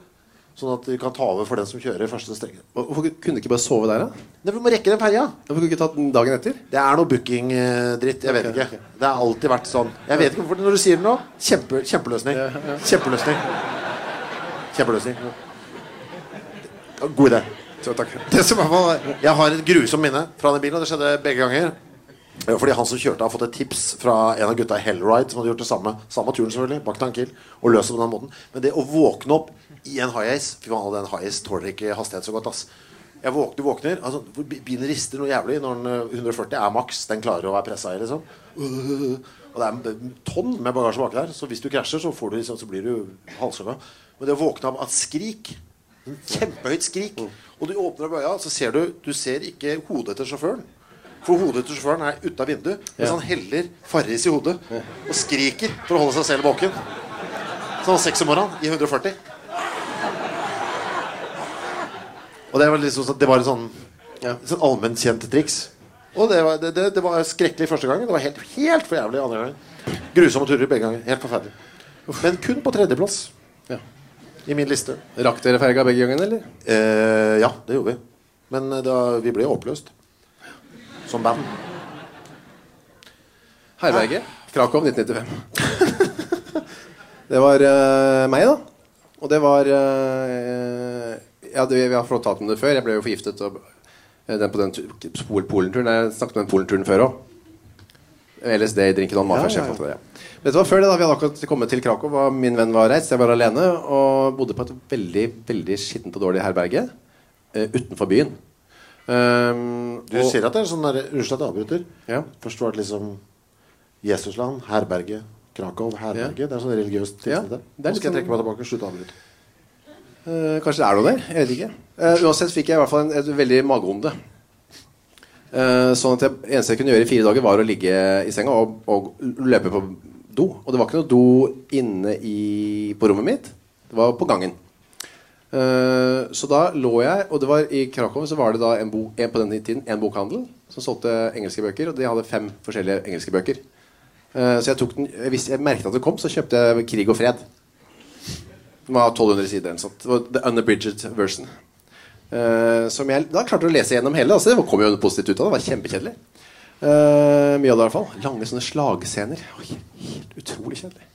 Sånn at de kan ta over for den som kjører første strenge. Hvorfor kunne du ikke bare sove der, da? Nei, Vi må rekke den ferja. Hvorfor kunne du ikke tatt den dagen etter? Det er noe booking-dritt. Jeg vet ikke. Det har alltid vært sånn. Jeg vet ikke hvorfor Når du sier det nå kjempe, Kjempeløsning. Kjempeløsning. Kjempeløsning. God idé. Så, takk. Det som i Jeg har et grusomt minne fra den bilen, og det skjedde begge ganger. Fordi han som kjørte, har fått et tips fra en av gutta i Hellride, som hadde gjort det samme Samme turen, selvfølgelig, bak Tankil, og løst det på den måten. Men det å våkne opp i en high ace Fy faen, den high ace tåler ikke hastighet så godt, ass. Jeg våkner, du våkner altså, Bilen rister noe jævlig når den øh, 140 er maks. Den klarer å være pressa i, liksom. Og det er en tonn med bagasje baki der, så hvis du krasjer, så, får du, liksom, så blir du halshugga. Men det å våkne av et skrik en Kjempehøyt skrik. Og du åpner opp øya, så ser du Du ser ikke hodet til sjåføren. For hodet til sjåføren er ute av vinduet, mens han heller Farris i hodet og skriker for å holde seg selv våken. Sånn seks om morgenen i 140. Og det var liksom sånn- Det var et sånn, sånn allment kjent triks. Og det var, det, det, var skrekkelig første gangen. Det var helt, helt for jævlig andre gangen. Grusomme turer begge ganger. Helt forferdelig. Men kun på tredjeplass Ja. i min liste. Rakk dere ferga begge gangene, eller? Eh, ja, det gjorde vi. Men eh, da, vi ble oppløst. Som band. Herberget. Krakow 1995. det var uh, meg, da. Og det var eh, Ja, det, vi har fortalt om det før. Jeg ble jo forgiftet og, eh, den på den Pol- Polenturen. Jeg snakket om den Polenturen før òg. LSD-drinken og Ja, mafia ja, ja. ja. Dette var før det. da Vi hadde akkurat kommet til Krakow. og Min venn var reist. Jeg var alene og bodde på et veldig veldig skittent og dårlig herberge uh, utenfor byen. Um, Du og- ser at det er sånn der Unnskyld at jeg avbryter. Ja. Først var det liksom Jesusland, herberge, Krakow, herberge. Det er sånn religiøst Ja, tilknyttet. er Nå skal jeg trekke meg tilbake. Slutt å avbryte. Eh, kanskje det er noe der? Jeg vet ikke. Uh, uansett fikk jeg i hvert fall en, et veldig magevonde. Uh, sånn at det eneste jeg kunne gjøre i fire dager, var å ligge i senga og, og løpe på do. Og det var ikke noe do inne i, på rommet mitt. Det var på gangen. Uh, så da lå jeg Og det var i Krakow så var det da en, bo, en på den tiden en bokhandel som solgte engelske bøker, og de hadde fem forskjellige engelske bøker. Uh, så jeg tok den hvis jeg merket at det kom, så kjøpte jeg 'Krig og fred'. Den var 1200 sider. eller sånt. Det var The Unabridged version. Uh, som jeg da klarte å lese gjennom hele. Altså, det kom jo positivt ut av det. Det var kjempekjedelig. Uh, mye av det i hvert fall. Lange sånne slagscener. Oi, helt utrolig kjedelig.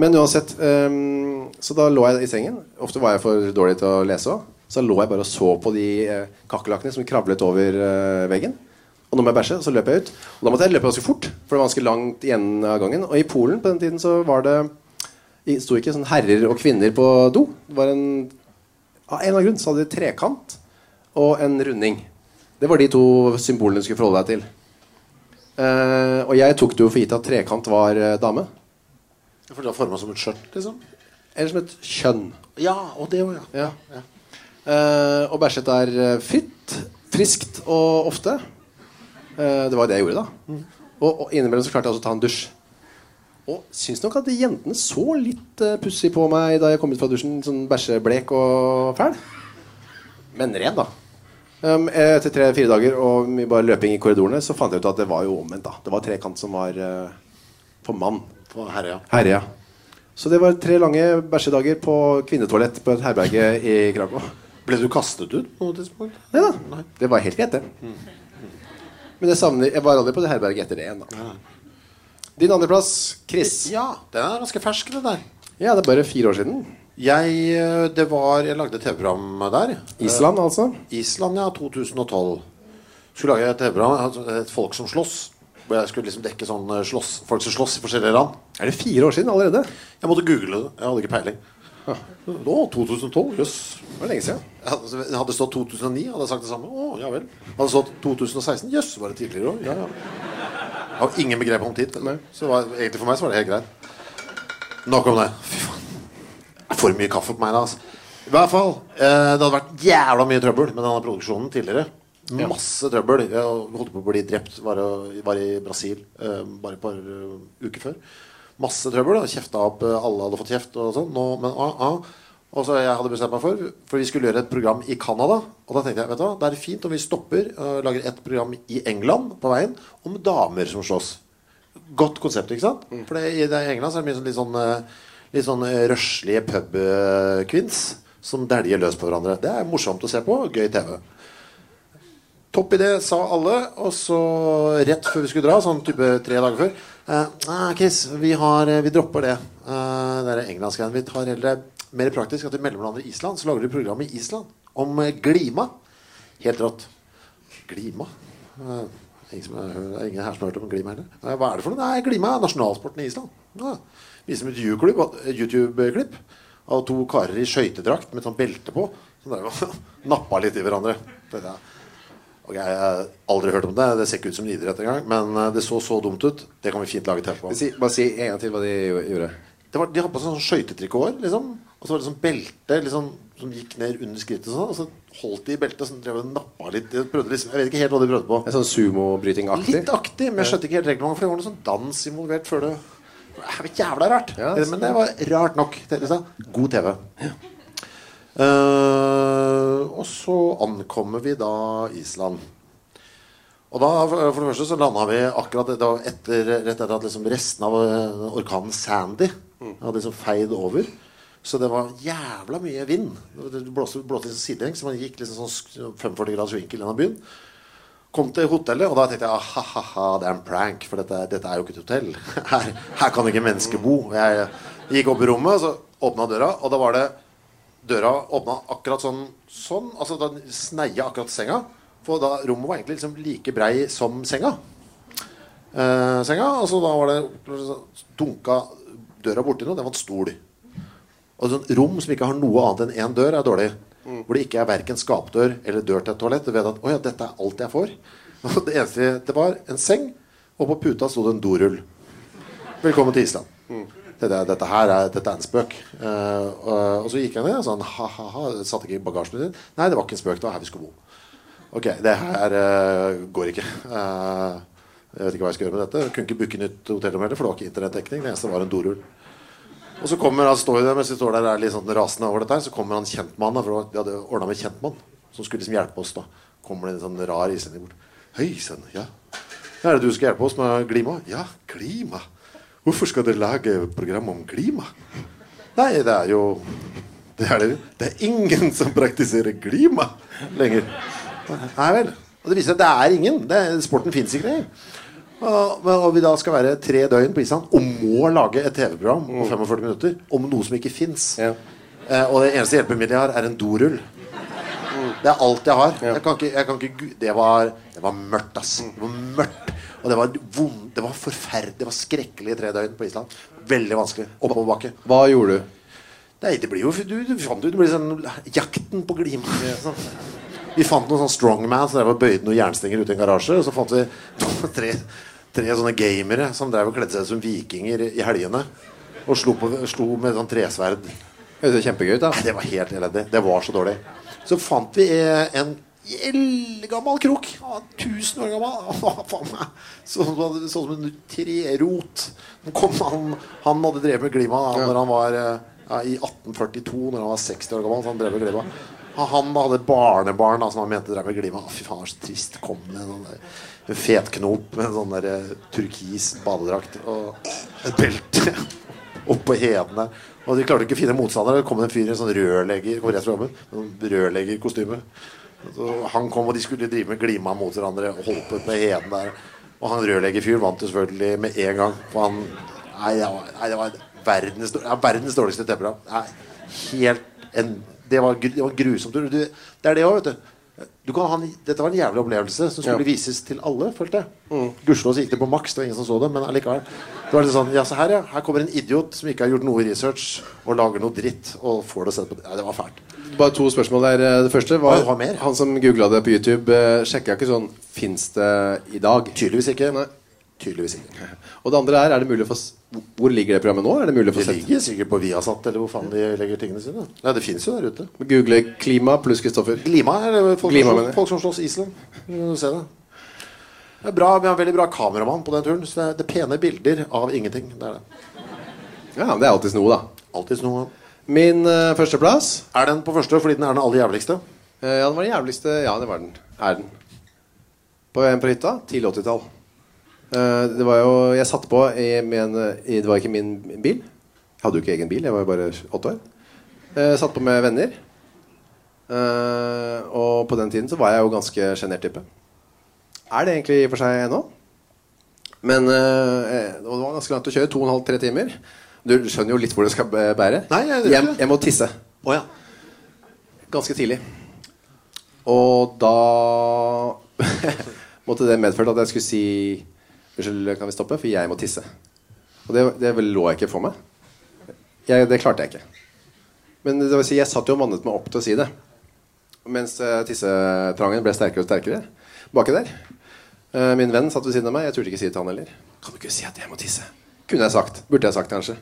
Men uansett, um, så da lå jeg i sengen. Ofte var jeg for dårlig til å lese òg. Så lå jeg bare og så på de uh, kakerlakkene som kravlet over uh, veggen. Og nå må jeg bæsje, så løp jeg ut. Og da måtte jeg løpe ganske fort, for det var ganske langt igjen av gangen. Og i Polen på den tiden så var det det sto ikke sånn herrer og kvinner på do. Det var en Av en eller annen grunn så hadde de trekant og en runding. Det var de to symbolene du skulle forholde deg til. Uh, og jeg tok det jo for gitt at trekant var uh, dame. For det var forma som et skjørt, liksom? Eller som et kjønn. Ja, og det òg, ja. Ja. Eh, og bæsjet er eh, fritt, friskt og ofte. Det var det jeg gjorde, da. Og, og innimellom så klarte jeg også å ta en dusj. Og syns nok at jentene så litt uh, pussig på meg da jeg kom ut fra dusjen. Sånn bæsjeblek og fæl. Men ren, da. Um, etter tre-fire dager og mye bare løping i korridorene, så fant jeg ut at det var jo omvendt. da Det var trekant som var uh, for mann. For herre, ja. Herre, ja. Så det var tre lange bæsjedager på kvinnetoalett på et herberge i Krakow. Ble du kastet ut på noe tidspunkt? Nei da. Det var helt greit, det. Men jeg savner Jeg var aldri på det herberget etter det igjen, da. Din andreplass, Chris. Ja, den er ganske fersk, det der. Ja, det er bare fire år siden. Jeg, eh, det var, jeg lagde TV-program der. Island, altså. Island, ja. 2012. Skulle lage et TV-program. altså Et folk som slåss. Hvor jeg skulle liksom dekke sånn eh, slåss, folk som slåss i forskjellige land. Er det fire år siden allerede? Jeg måtte google det. Jeg hadde ikke peiling. Å, 2012? Jøss. Det var lenge siden. Jeg hadde- det hadde stått 2009, hadde jeg sagt det samme. Å, ja vel. Hadde det stått 2016. Jøss, var det tidligere òg? Ja, ja. Jeg har ingen begrep om tid. Så var, egentlig for meg så var det helt greit. Nok om det. Fy faen. For mye kaffe på meg da. Altså. I hvert fall. Eh, det hadde vært jævla mye trøbbel med denne produksjonen tidligere. Masse trøbbel. Jeg holdt på å bli drept. Var, var i Brasil eh, bare et par uh, uker før. Masse trøbbel. Kjefta opp. eh, alle hadde fått kjeft og sånn. Nå, men ah, ah. Og så jeg hadde bestemt meg for For vi skulle gjøre et program i Canada. Og da tenkte jeg vet du hva, det er fint om vi stopper og lager et program i England på veien om damer som slåss. Godt konsept, ikke sant? For det, i det i England så er det mye sånn, litt sånn eh, Litt sånn eh, røslige pub-kvinns som dæljer løs på hverandre. Det er morsomt å se på. Gøy TV. Topp idé, sa alle. Og så rett før vi skulle dra, sånn type tre dager før eh, ah, Chris, vi, har, eh, vi dropper det. Eh, det er englandsgreiene. Vi tar heller mer praktisk at vi mellomlander i Island. Så lager vi program i Island om eh, Glima. Helt rått. Glima? Eh, ingen, som er ingen her som har hørt om Glima heller. Eh, hva er det for noe? Nei, Glima er nasjonalsporten i Island. Ja. Viser et YouTube-klipp av to karer i skøytedrakt med sånn belte på. Som der, nappa litt i hverandre. Dette, jeg, Jeg har aldri hørt om det. Det ser ikke ut som en idrett engang. Men det så så dumt ut. Det kan vi fint lage TV på. Si, bare si en gang til hva de gjorde. Det var, de hadde på seg sånn skøytetrikot, liksom. Og så var det sånn belte liksom, som gikk ned under skrittet. Sånn, og så holdt de i beltet og så drev og nappa litt. De liksom, jeg vet ikke helt hva de prøvde på. En sånn sumobryting-aktig? Litt aktig, men jeg skjønte ikke helt reglementet. For det var noe sånn dans involvert før det. Det var jævla rart. Ja, men det var rart nok. jeg. God TV. Eh, og så ankommer vi da Island. Og da, for det første så landa vi akkurat etter, rett etter at liksom resten av eh, orkanen Sandy hadde liksom feid over. Så det var jævla mye vind. Det blåste, blåste liksom sidelengs, så man gikk liksom sånn sk- 45 graders vinkel gjennom byen. Kom til hotellet, og da tenkte jeg ah, ha, ha, det er en prank. For dette, dette er jo ikke et hotell. Her, her kan ikke mennesker bo. Jeg gikk opp i rommet, og så åpna døra, og da var det Døra åpna akkurat sånn, sånn Altså da sneia akkurat senga. For da rommet var egentlig liksom like brei som senga. Eh, senga, Og så da var det dunka døra borti noe. Det var en stol. Og sånn rom som ikke har noe annet enn én dør, er dårlig. Hvor det ikke er verken skapdør eller dør til et toalett. Du vet at 'Å ja, dette er alt jeg får'. Og det eneste det var en seng, og på puta sto det en dorull. Velkommen til Island. Dette, dette her er, dette er en spøk. Uh, og, og så gikk jeg ned og sånn ha-ha-ha. Satte ikke i bagasjen din. Nei, det var ikke en spøk. Det var her vi skulle bo. Ok, det her uh, går ikke. Eh, jeg vet ikke hva jeg skal gjøre med dette. Jeg kunne ikke booke nytt hotellrom heller, for det var ikke internettdekning. Det eneste var en dorull. Og så kommer han står der mens vi står der er litt sånn rasende over dette her, så kommer han kjentmann. For vi hadde ordna med kjentmann som skulle liksom hjelpe oss. da Kommer det en sånn rar islending bort. Hei sann, ja. ja. Er det du skal hjelpe oss med Glima? Ja, Glima. Hvorfor skal dere lage program om Glima? Nei, det er jo Det er, det. Det er ingen som praktiserer Glima lenger. Nei vel. Og det viser seg at det er ingen. Det sporten fins ikke lenger. Og, og vi da skal være tre døgn på Island og må lage et TV-program på 45 minutter om noe som ikke fins. Ja. Eh, og det eneste hjelpemiddelet jeg har, er en dorull. Det er alt jeg har. Jeg kan ikke, jeg kan ikke, det, var, det var mørkt, ass. Det var mørkt. Og det var vond, det var forferdelig. Det var skrekkelige tre døgn på Island. Veldig vanskelig. Oppoverbakke. Hva gjorde du? Nei, det blir jo du, du fant Det blir sånn jakten på Glima. Sånn. Vi fant noen sånn strongman som og bøyde noen jernstenger ute i en garasje. Og så fant vi tre, tre sånne gamere som drev og kledde seg som vikinger i helgene. Og slo, på, slo med sånn tresverd. Høres jo kjempegøy ut, da. Nei, det var helt elendig. Det var så dårlig. Så fant vi eh, en eldgammel krok. Tusen år gammel. Var faen meg Sånn sånn som en trerot. Han, han, hadde drevet med Glima da, når han var eh, ja, i 1842, når han var 60 år gammel. Så han drev med Glima. Han, hadde et barnebarn da, som han mente drev med Glima. Fy faen, det var så trist. Kom med en fetknop fet knop med en sånn der eh, turkis badedrakt og et belte oppå heden der. Og de klarte ikke å finne motstandere. Det kom en fyr i en sånn rørlegger kom rett fra jobben, sånn rørleggerkostyme. Han kom, og de skulle drive med glima mot hverandre og holdt på med heden der. Og han rørleggerfyren vant jo selvfølgelig med en gang. For han Nei, det var, nei, det var verdens, ja, verdens dårligste TV-program. Helt en, det, var, det var grusomt. Du, det er det òg, vet du. du kan ha en, Dette var en jævlig opplevelse som skulle Ja. vises til alle, følte jeg. Gudskjelov så gikk det på maks, det var ingen som så det, men allikevel. Det var litt sånn, ja, så her, ja. Her kommer en idiot som ikke har gjort noe research, og lager noe dritt, og får det sett på Nei, det var fælt. Bare to spørsmål der. Det første var mer? Han som googla det på YouTube, uh, sjekka ikke sånn Fins det i dag? Tydeligvis ikke. Nei. Tydeligvis ikke. Og det andre er, er det mulig å få Hvor ligger det programmet nå? Er det mulig å få sett? Det ligger sikkert på Viasat, eller hvor faen de legger tingene sine. Nei, det fins jo der ute. Google klima pluss Kristoffer. Glima, eller folk, Glima, som, folk som slåss Island. Se det. Det er bra, Vi har en veldig bra kameramann på den turen. Så det er, det er pene bilder av ingenting. Det er det. Ja, det er alltids noe, da. Alltids noe. Min uh, førsteplass Er den på første fordi den er den aller jævligste? Uh, ja, den var den jævligste Ja, det var den. Er den. På en på hytta. Tidlig 80-tall. Eh, det var jo Jeg satte på i, med en, Det var ikke min bil. Jeg hadde jo ikke egen bil. Jeg var jo bare åtte år. Jeg satt på med venner. Eh, og på den tiden så var jeg jo ganske sjenert type. Er det egentlig i og for seg ennå. Men eh, og det var ganske langt å kjøre. To og en halv, tre timer. Du skjønner jo litt hvor det skal bære. Nei, jeg- jeg, jeg må tisse. Oh, ja. Ganske tidlig. Og da måtte det medført at jeg skulle si Unnskyld, kan vi stoppe? For jeg må tisse. Og det, det lå jeg ikke for meg. Jeg, det klarte jeg ikke. Men det vil si, jeg satt jo og mannet meg opp til å si det. Mens eh, tissetrangen ble sterkere og sterkere baki der. Eh, min venn satt ved siden av meg. Jeg turte ikke si det til han heller. Kan du ikke si at jeg må tisse? Kunne jeg sagt. Burde jeg sagt, kanskje.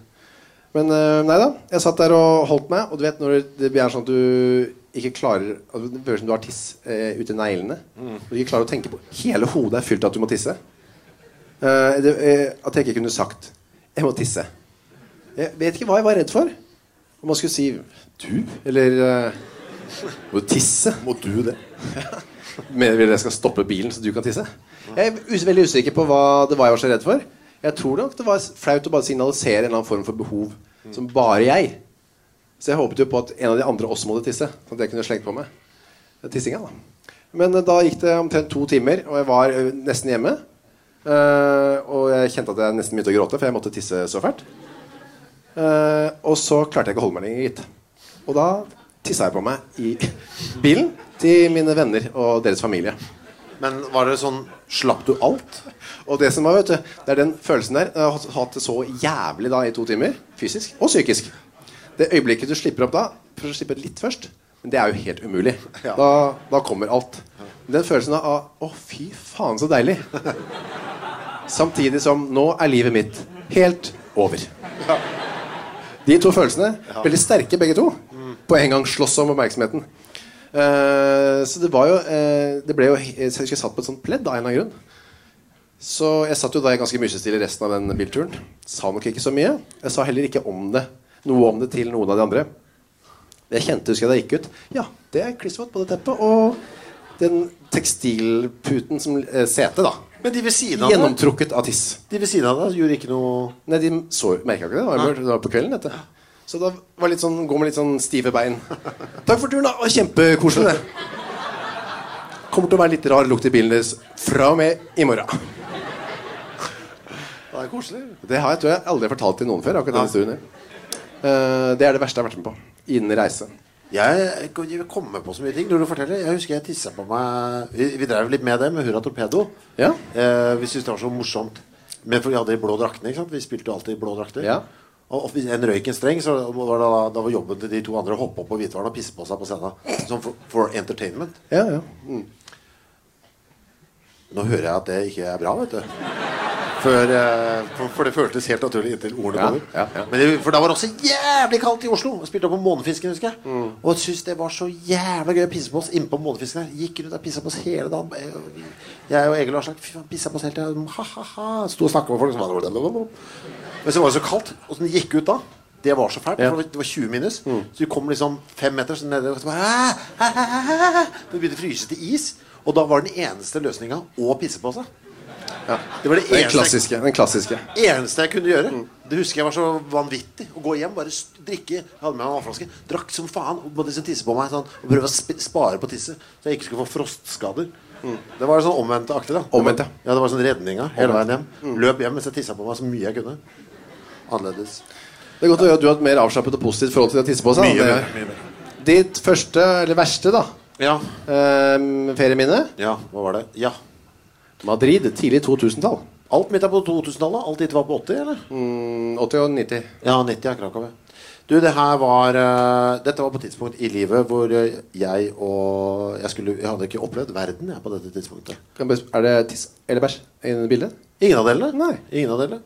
Men eh, nei da. Jeg satt der og holdt meg. Og du vet når det blir sånn at du ikke klarer altså, Det føles som du har tiss eh, ute i neglene. Og du ikke klarer å tenke på Hele hodet er fylt av at du må tisse. Eh, det, eh, at jeg ikke kunne sagt 'jeg må tisse'. Jeg vet ikke hva jeg var redd for. Om man skulle si 'du', eller eh, 'må du tisse'? Må du det? Mener du jeg skal stoppe bilen så du kan tisse? Jeg er veldig usikker på hva det var jeg var så redd for. Jeg tror nok det var flaut å bare signalisere en eller annen form for behov som bare jeg. Så jeg håpet jo på at en av de andre også måtte tisse. Sånn at jeg kunne slengt på meg tissinga. da Men da gikk det omtrent to timer, og jeg var nesten hjemme. Eh, og jeg kjente at jeg nesten begynte å gråte, for jeg måtte tisse så fælt. Uh, og så klarte jeg ikke å holde meg lenger, gitt. Og da tissa jeg på meg i bilen til mine venner og deres familie. Men var det sånn Slapp du alt? Og det som var, vet du, det er den følelsen der. Jeg har hatt- det så jævlig da i to timer. Fysisk og psykisk. Det øyeblikket du slipper opp da prøv å slippe litt først Men det er jo helt umulig. Da, da kommer alt. Den følelsen av Å, fy faen, så deilig. Samtidig som nå er livet mitt helt over. De to følelsene. Veldig sterke, begge to. På en gang slåss om oppmerksomheten. Uh, så det var jo uh, Det ble jo Jeg husker jeg satt på et sånt pledd av en eller annen grunn. Så jeg satt jo da ganske musestille resten av den bilturen. Sa nok ikke så mye. Jeg sa heller ikke om det noe om det til noen av de andre. Jeg kjente husker jeg da jeg gikk ut Ja, det er klissvått på det teppet. Og den tekstilputen som eh, sete, da. Men de ved siden av deg Gjennomtrukket av tiss. De ved siden av deg gjorde ikke noe Nei, de så merka ikke det. Det var, mørkt, det var på kvelden, dette. Så da var litt sånn, gå med litt sånn stive bein. Takk for turen, da. Og kjempekoselig, det. Kommer til å være litt rar lukt i bilen deres fra og med i morgen. Det er koselig. Det har jeg tror jeg aldri fortalt til noen før. akkurat denne historien her. Eh, Det er det verste jeg har vært med på innen reise. Jeg, kommer på så mye ting når du forteller. Jeg husker jeg tissa på meg Vi, vi drev litt med det med Hurra Torpedo. Ja. Eh, vi syntes det var så morsomt. Men for vi hadde de blå draktene. Vi spilte jo alltid i blå drakter. Ja. Og hvis en røyk en streng, så var det da, da var jobben til de to andre å hoppe opp på hvitvaren og pisse på seg på scenen. Sånn for, for entertainment. Ja, ja. Mm. Nå hører jeg at det ikke er bra, vet du. Før, eh, for, det føltes helt naturlig inntil ordene Ja, ja, ja. Men det, for da var det også jævlig kaldt i Oslo. Jeg spilte opp på Månefisken, husker jeg. Mm. Og syntes det var så jævla gøy å pisse på oss innpå Månefisken her. Gikk rundt og pissa på oss hele dagen. Jeg og Egil Aslak fy faen, pissa på oss hele tida. Ha-ha-ha. Sto og snakka med folk. Så var det Men så var det så kaldt. Så den gikk ut da det var så fælt. Ja. Mm. Det var 20 minus. Så vi kom liksom fem meter så nede. Og så bare. Det begynte å fryse til is. Og da var den eneste løsninga å pisse på seg. Ja. Det var det Den eneste, klassiske. Den klassiske. eneste jeg kunne gjøre. Det husker jeg var så vanvittig. Å gå hjem, bare drikke. Jeg hadde med meg en vannflaske. Drakk som faen. Og måtte liksom tisse på meg sånn, og prøve å sp spare på tisset. Så jeg ikke skulle få frostskader. Det var sånn omvendt-aktig. da Omvendt, ja. ja. Det var sånn redninga hele veien hjem. Løp hjem mens jeg tissa på meg så mye jeg kunne. Annerledes. Det er godt å høre at du har et mer avslappet og positivt forhold til å tisse på seg. Mye mer, mye mer. Ditt første, eller verste, da Ja. Um, ferieminne? ja. Hva var det? Ja. Madrid, tidlig 2000-tall. Alt mitt er på 2000-tallet? Alt ditt var på 80, eller? Mm, 80 og 90. Ja, 90 er Krakow. Du, det her var uh, Dette var på et tidspunkt i livet hvor eh, jeg og Jeg, skulle, jeg hadde ikke opplevd verden jeg, på dette tidspunktet. Er det tiss eller bæsj i bildet? Ingen av delene. Nei. Ingen av delene.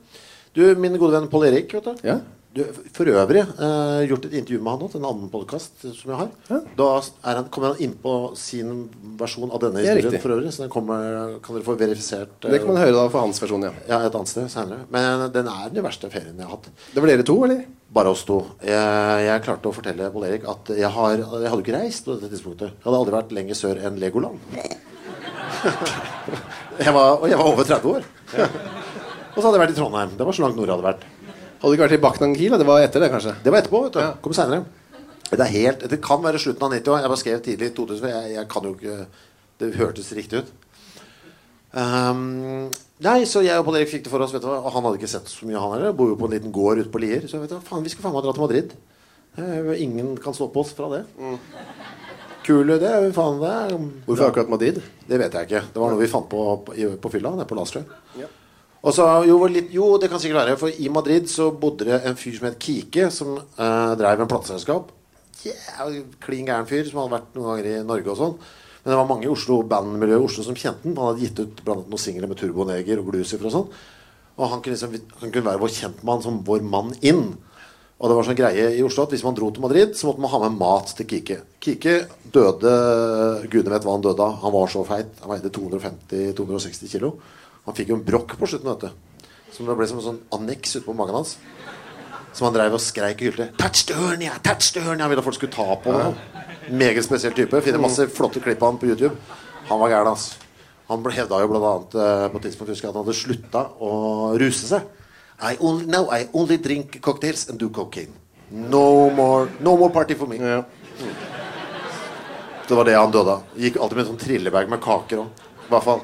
Du, min gode venn Pål Erik, vet du. Ja. Du, for øvrig eh, gjort et intervju med han nå til en annen podkast som jeg har. Ja. Da han, kommer han inn på sin versjon av denne historien for øvrig. Så den kommer, kan dere få verifisert eh, Det kan man høre da for hans versjon, ja. ja, et annet sted senere. Men den er den verste ferien jeg har hatt. Det var dere to, eller? Bare oss to. Jeg, jeg klarte å fortelle Pål Erik at jeg, har, jeg hadde ikke reist på dette tidspunktet. Jeg hadde aldri vært lenger sør enn Legoland. jeg var, og jeg var over 30 år. Og så hadde jeg vært i Trondheim. Det var så langt nord jeg hadde vært. Hadde ikke vært i Baknan Kiel? Det var etter det, kanskje? Det var etterpå. vet du Ja. Kom senere. Det, helt, det kan være slutten av 90 år. Jeg bare skrev tidlig i 2000. for Jeg, jeg kan jo ikke Det hørtes riktig ut. Um, nei, så jeg og Pål Erik fikk det for oss. Vet du? Og han hadde ikke sett så mye, han heller. Bor jo på en liten gård ute på Lier. Så vet du faen, vi skal faen meg dra til Madrid. Eh, ingen kan stoppe oss fra det. Kul idé. Faen, det Hvorfor akkurat Madrid? det vet jeg ikke. Det var noe vi fant på på, på fylla nede på Lastrøy. Og så, jo, litt, jo, det kan sikkert være. For i Madrid så bodde det en fyr som het Kike, som eh, drev en plateselskap. Yeah, Klin gæren fyr som hadde vært noen ganger i Norge og sånn. Men det var mange i Oslo bandmiljøet i Oslo som kjente den. Han hadde gitt ut blant annet noen singler med Turboneger og Glucifer og sånn. Og han kunne, liksom, han kunne være vår kjentmann som vår mann inn. Og det var sånn greie i Oslo at hvis man dro til Madrid, så måtte man ha med mat til Kike. Kike døde Gudene vet hva han døde av. Han var så feit. Han veide 250-260 kilo. Han fikk jo en brokk på slutten, vet du. Som det ble som en sånn anneks utpå magen hans. Som han dreiv og skreik og hylte. 'Touch the hernia! Touch the hernia!' Ville at folk skulle ta på ham. Meget spesiell type. Finner masse flotte klipp av han på YouTube. Han var gæren, altså. Han hevda jo blant annet eh, på tidspunkt husker jeg, at han hadde slutta å ruse seg. I only, now I only drink cocktails and do cocaine. No more, no more party for me. Ja. Det var det han døde av. Gikk alltid med en sånn trillebag med kaker òg. I hvert fall.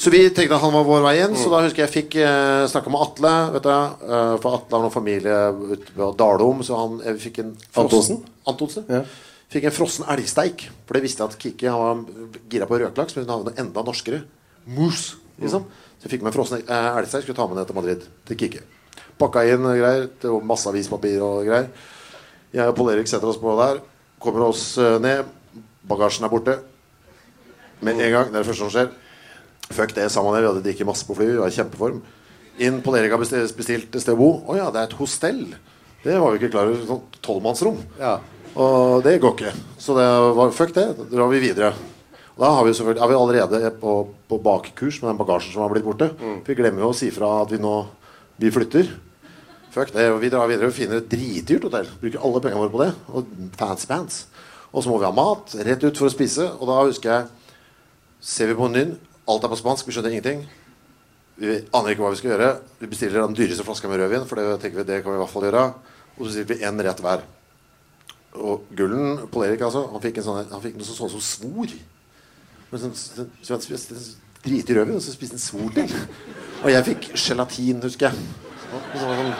Så vi tenkte at han var vår vei inn. Så da husker jeg fikk eh, snakka med Atle. Vet du, eh, for Atle har noen familie ute på Dalom, så han jeg fikk en Antonsen? Antonsen. Ja. Fikk en frossen elgsteik. For det visste jeg at Kikki han var gira på røkelaks, men hun hadde noe enda norskere. Moose, liksom. Så jeg fikk med en frossen eh, elgsteik. Skulle ta med ned til Madrid. Til Kikki. Pakka inn og greier. Det var masse avispapir og greier. Jeg og Pål Erik setter oss på der. Kommer oss eh, ned. Bagasjen er borte. Med en gang. Det er det første som skjer. Fuck det, samme der. Vi hadde drikket masse på fly. Vi var i kjempeform. Inn på Erik har bestilt, et sted å bo. Å ja, det er et hostell. Det var vi ikke klar over. Sånn tolvmannsrom. Ja. Og det går ikke. Så det var fuck det. Da drar vi videre. Og da har vi selvfølgelig, er vi allerede på, på bakkurs med den bagasjen som har blitt borte. Vi glemmer jo å si fra at vi nå vi flytter. Fuck det. Vi drar videre og finner et dritdyrt hotell. Bruker alle pengene våre på det. Og fancy pants. Og så må vi ha mat rett ut for å spise. Og da husker jeg Ser vi på menyen. Alt er på spansk. Vi skjønner ingenting. Vi aner ikke hva vi skal gjøre. Vi bestiller den dyreste flaska med rødvin, for det tenker vi det kan vi i hvert fall gjøre. Og så bestiller vi én rett hver. Og Gullen, Pål Erik, altså, han fikk, en sånn, han fikk noe sånn, ut som svor. Men så, sånn, så han spiste en driti rødvin, og så spiste han svor til. Og jeg fikk gelatin, husker jeg. Og så sånn,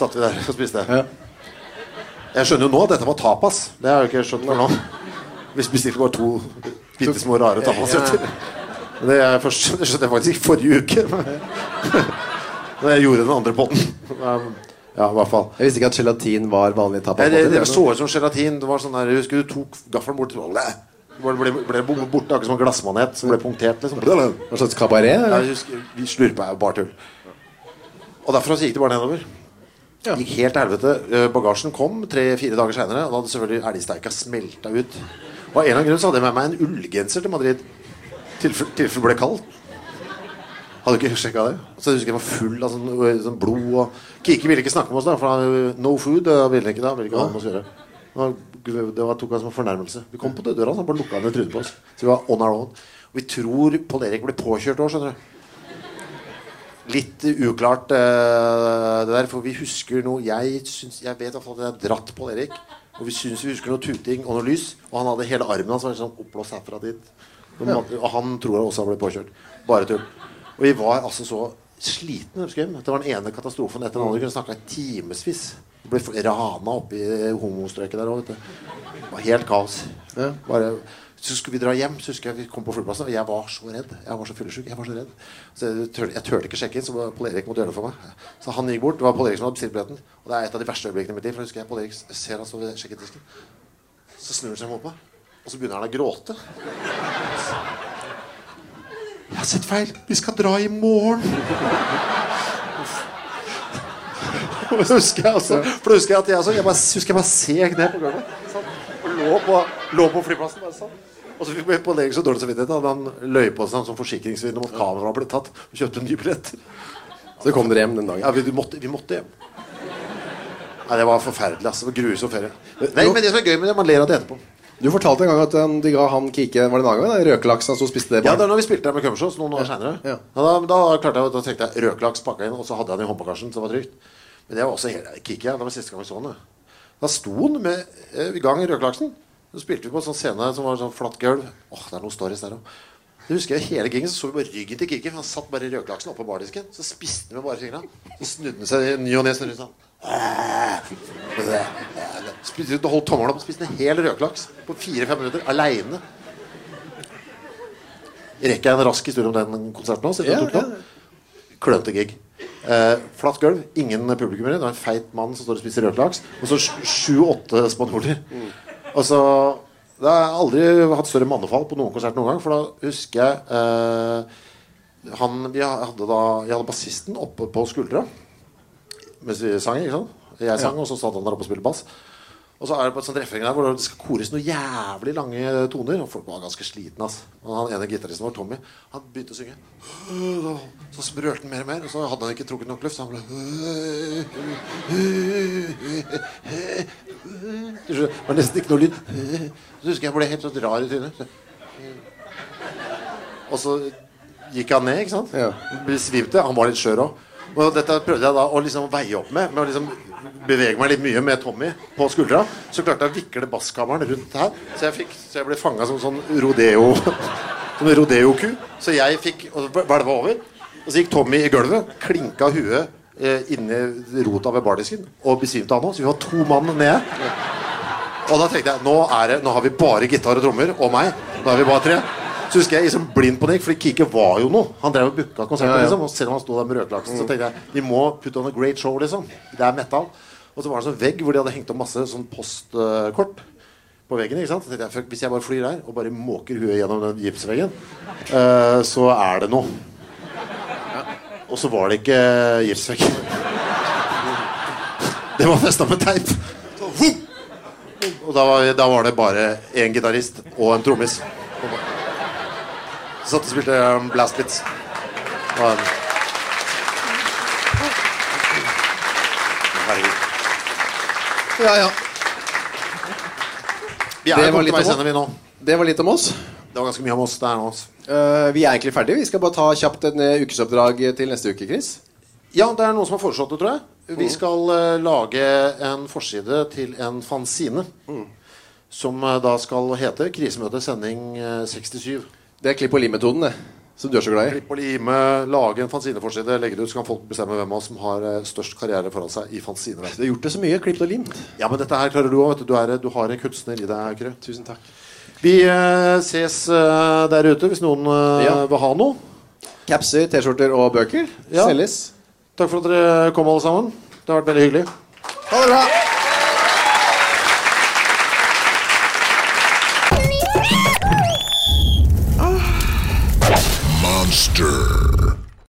satt vi der og spiste. Ja. Jeg skjønner jo nå at dette var tapas. Det har jeg jo ikke skjønt før nå. Vi bestilte bare to bitte små rare tapasretter. Det, er først, det skjønte jeg faktisk ikke forrige uke. Da jeg gjorde den andre potten. Ja, i hvert fall. Jeg visste ikke at gelatin var vanlig Nei, tapas. det, det så ut som gelatin. Det var sånn der, jeg husker du tok gaffelen bort Det ble, ble, borte, akkurat som en glassmanet som ble punktert. Liksom. Hva slags kabaret? Ja, jeg husker, vi slurpa jo bare tull. Og derfra gikk det bare nedover. Ja. Gikk helt til helvete. Eh, Bagasjen kom tre-fire dager seinere. Da hadde selvfølgelig elgsteika smelta ut. Og av en eller annen grunn så hadde jeg med meg en ullgenser til Madrid. Tilfelle ble kaldt. Hadde ikke sjekka det. Så jeg husker jeg var full av sånn, sånn blod. Og Kiki ville ikke snakke med oss, da for han, no food. Det ville ikke da. Ville ikke ha med oss gjøre. Det var, tok han som en fornærmelse. Vi kom på døra, han bare lukka ned trynet på oss. Så vi var on our own. Og vi tror Pål Erik ble påkjørt òg, skjønner du. Litt uklart uh, det der, for vi husker noe Jeg, syns, jeg vet i hvert fall at jeg har dratt Pål Erik. Og vi syns vi husker noe tuting og noe lys. Og han hadde hele armen hans var sånn oppblåst herfra dit. Og han tror også han ble påkjørt. Bare tull. Og vi var altså så slitne. Det var den ene katastrofen etter den andre. Vi kunne snakka i timevis. Ble f- rana oppi homostrøket der òg, vet du. Det var helt kaos. Ja. Bare, så skulle vi dra hjem, så husker jeg vi kom på flyplassen, og jeg var så redd. Jeg var så fyllesyk. Jeg var så redd. Så jeg turte, jeg turte ikke sjekke inn, så Pål Erik måtte gjøre det for meg. Så han gikk bort. Det var Pål Erik som hadde bestilt billetten. Og det er et av de verste øyeblikkene i mitt liv. For jeg husker jeg Pål Erik ser han står ved sjekkedisken. Så snur han seg mot meg, og så begynner han å gråte. Jeg har sett feil. Vi skal dra i morgen. Så husker jeg også, for da husker jeg at jeg, også, jeg bare, husker jeg bare seg ned på gulvet. Sånn, og lå på, lå på flyplassen. bare sånn. Og så fikk vi på legen så dårlig samvittighet at han løy på seg som forsikringsvinner mot kameraet ble tatt. Og kjøpte en ny billett. Så kom dere hjem den dagen. Ja, vi, vi, måtte, vi måtte hjem. Nei, Det var forferdelig. altså, det Grusom ferie. Nei, men det som er gøy med det, man ler av det etterpå. Du fortalte en gang at um, de ga han Kike Var det en annen gang? da? Røkelaksen og spiste det? Ja, det er når vi spilte der med Cumbershows noen år senere. Ja. da, da, klarte jeg, da tenkte jeg røkelaks pakka inn, og så hadde jeg den i håndbagasjen. Så det var trygt. Men det var også hele Kike. Det var siste gang vi så den. Da sto han med, eh, i gang røkelaksen. Så spilte vi på en sånn scene som var sånn flatt gulv. Åh, det er noen stories der òg. Det husker jeg Hele gangen så, så vi bare ryggen til Kikki. Han satt bare røkelaksen oppå bardisken. Så spiste han med bare fingra. Så snudde han seg i ny og ne han. Spiste ut og holdt tommelen opp og spiste en hel røkelaks på fire-fem minutter aleine. Rekker jeg en rask historie om den konserten òg? Ja, ja. Klønete gig. Eh, flatt gulv, ingen publikummere. Det er en feit mann som står og spiser rødklaks Og så sju-åtte spanjoler. Og så Jeg har aldri hatt større mannefall på noen konsert noen gang. For da husker jeg eh, han, vi hadde da, Jeg hadde bassisten oppe på skuldra mens vi sang. ikke sant? Jeg sang, og så satt han der oppe og spilte bass. Og så er det på et sånt refreng der hvor det skal kores noen jævlig lange toner. Og folk var ganske slitne. ass. Og han ene gitaristen vår, Tommy, han begynte å synge. Så sprølte han mer og mer, og så hadde han ikke trukket nok luft. Så han ble Det var nesten ikke noe lyd. Så husker jeg ble helt sånn rar i trynet. Og så gikk han ned, ikke sant? Besvimte. Han var litt skjør òg. Og dette prøvde jeg da å liksom veie opp med. Med å liksom bevege meg litt mye med Tommy på skuldra. Så klarte jeg å vikle basskammeren rundt her. Så jeg, fikk, så jeg ble fanga som sånn rodeo Som en rodeo-ku. Så jeg fikk hvelva over. Og så gikk Tommy i gulvet, klinka huet eh, inni rota ved bardisken og besvimte han òg. Så vi var to mann nede. Og da tenkte jeg nå, det, nå har vi bare gitar og trommer og meg. Nå er vi bare tre. Så husker jeg liksom blind på Nick, fordi Kike var jo noe. Han drev og booka konserter. Liksom, og selv om han sto der med rødklaksen, så tenkte jeg vi må put on a great show. liksom Det er metal. Og så var det en sånn vegg hvor de hadde hengt opp masse sånn postkort på veggen. ikke sant? Så tenkte jeg, Hvis jeg bare flyr der og bare måker huet gjennom den gipsveggen, uh, så er det noe. Og så var det ikke gipsvegg. Det var festa med teip. Så! Og da var, da var det bare én gitarist og en trommis. Så satt og spilte um, blast beats. Og, um. Ja, ja. Vi Det er var jo litt om- vi nå. Det var litt om oss. Det var ganske mye om oss. Det er nå. Eh, vi er egentlig ferdige. Vi skal bare ta kjapt en eh, ukesoppdrag til neste uke, Chris. Ja, det er noen som har foreslått det, tror jeg. Vi skal uh, lage en forside til en fanzine. Som eh, da skal hete 'Krisemøte sending eh, 67'. Det er klipp og lim-metoden, det. Som du er så glad i. Klipp og lime, lage en fanzineforside, legge det ut, så kan folk bestemme hvem av oss som har eh, størst karriere foran seg i fanzineverdenen. Du har gjort det så mye. Klippet og limt. Ja, men dette her klarer du òg. Du, er- du har en kunstner i deg, Kyrre. Tusen takk. Vi eh, ses eh, der ute hvis noen eh, Ja. vil ha noe. Capser, T-skjorter og bøker Ja. selges. Takk for at dere kom, alle sammen. Det har vært veldig hyggelig. Ha det bra!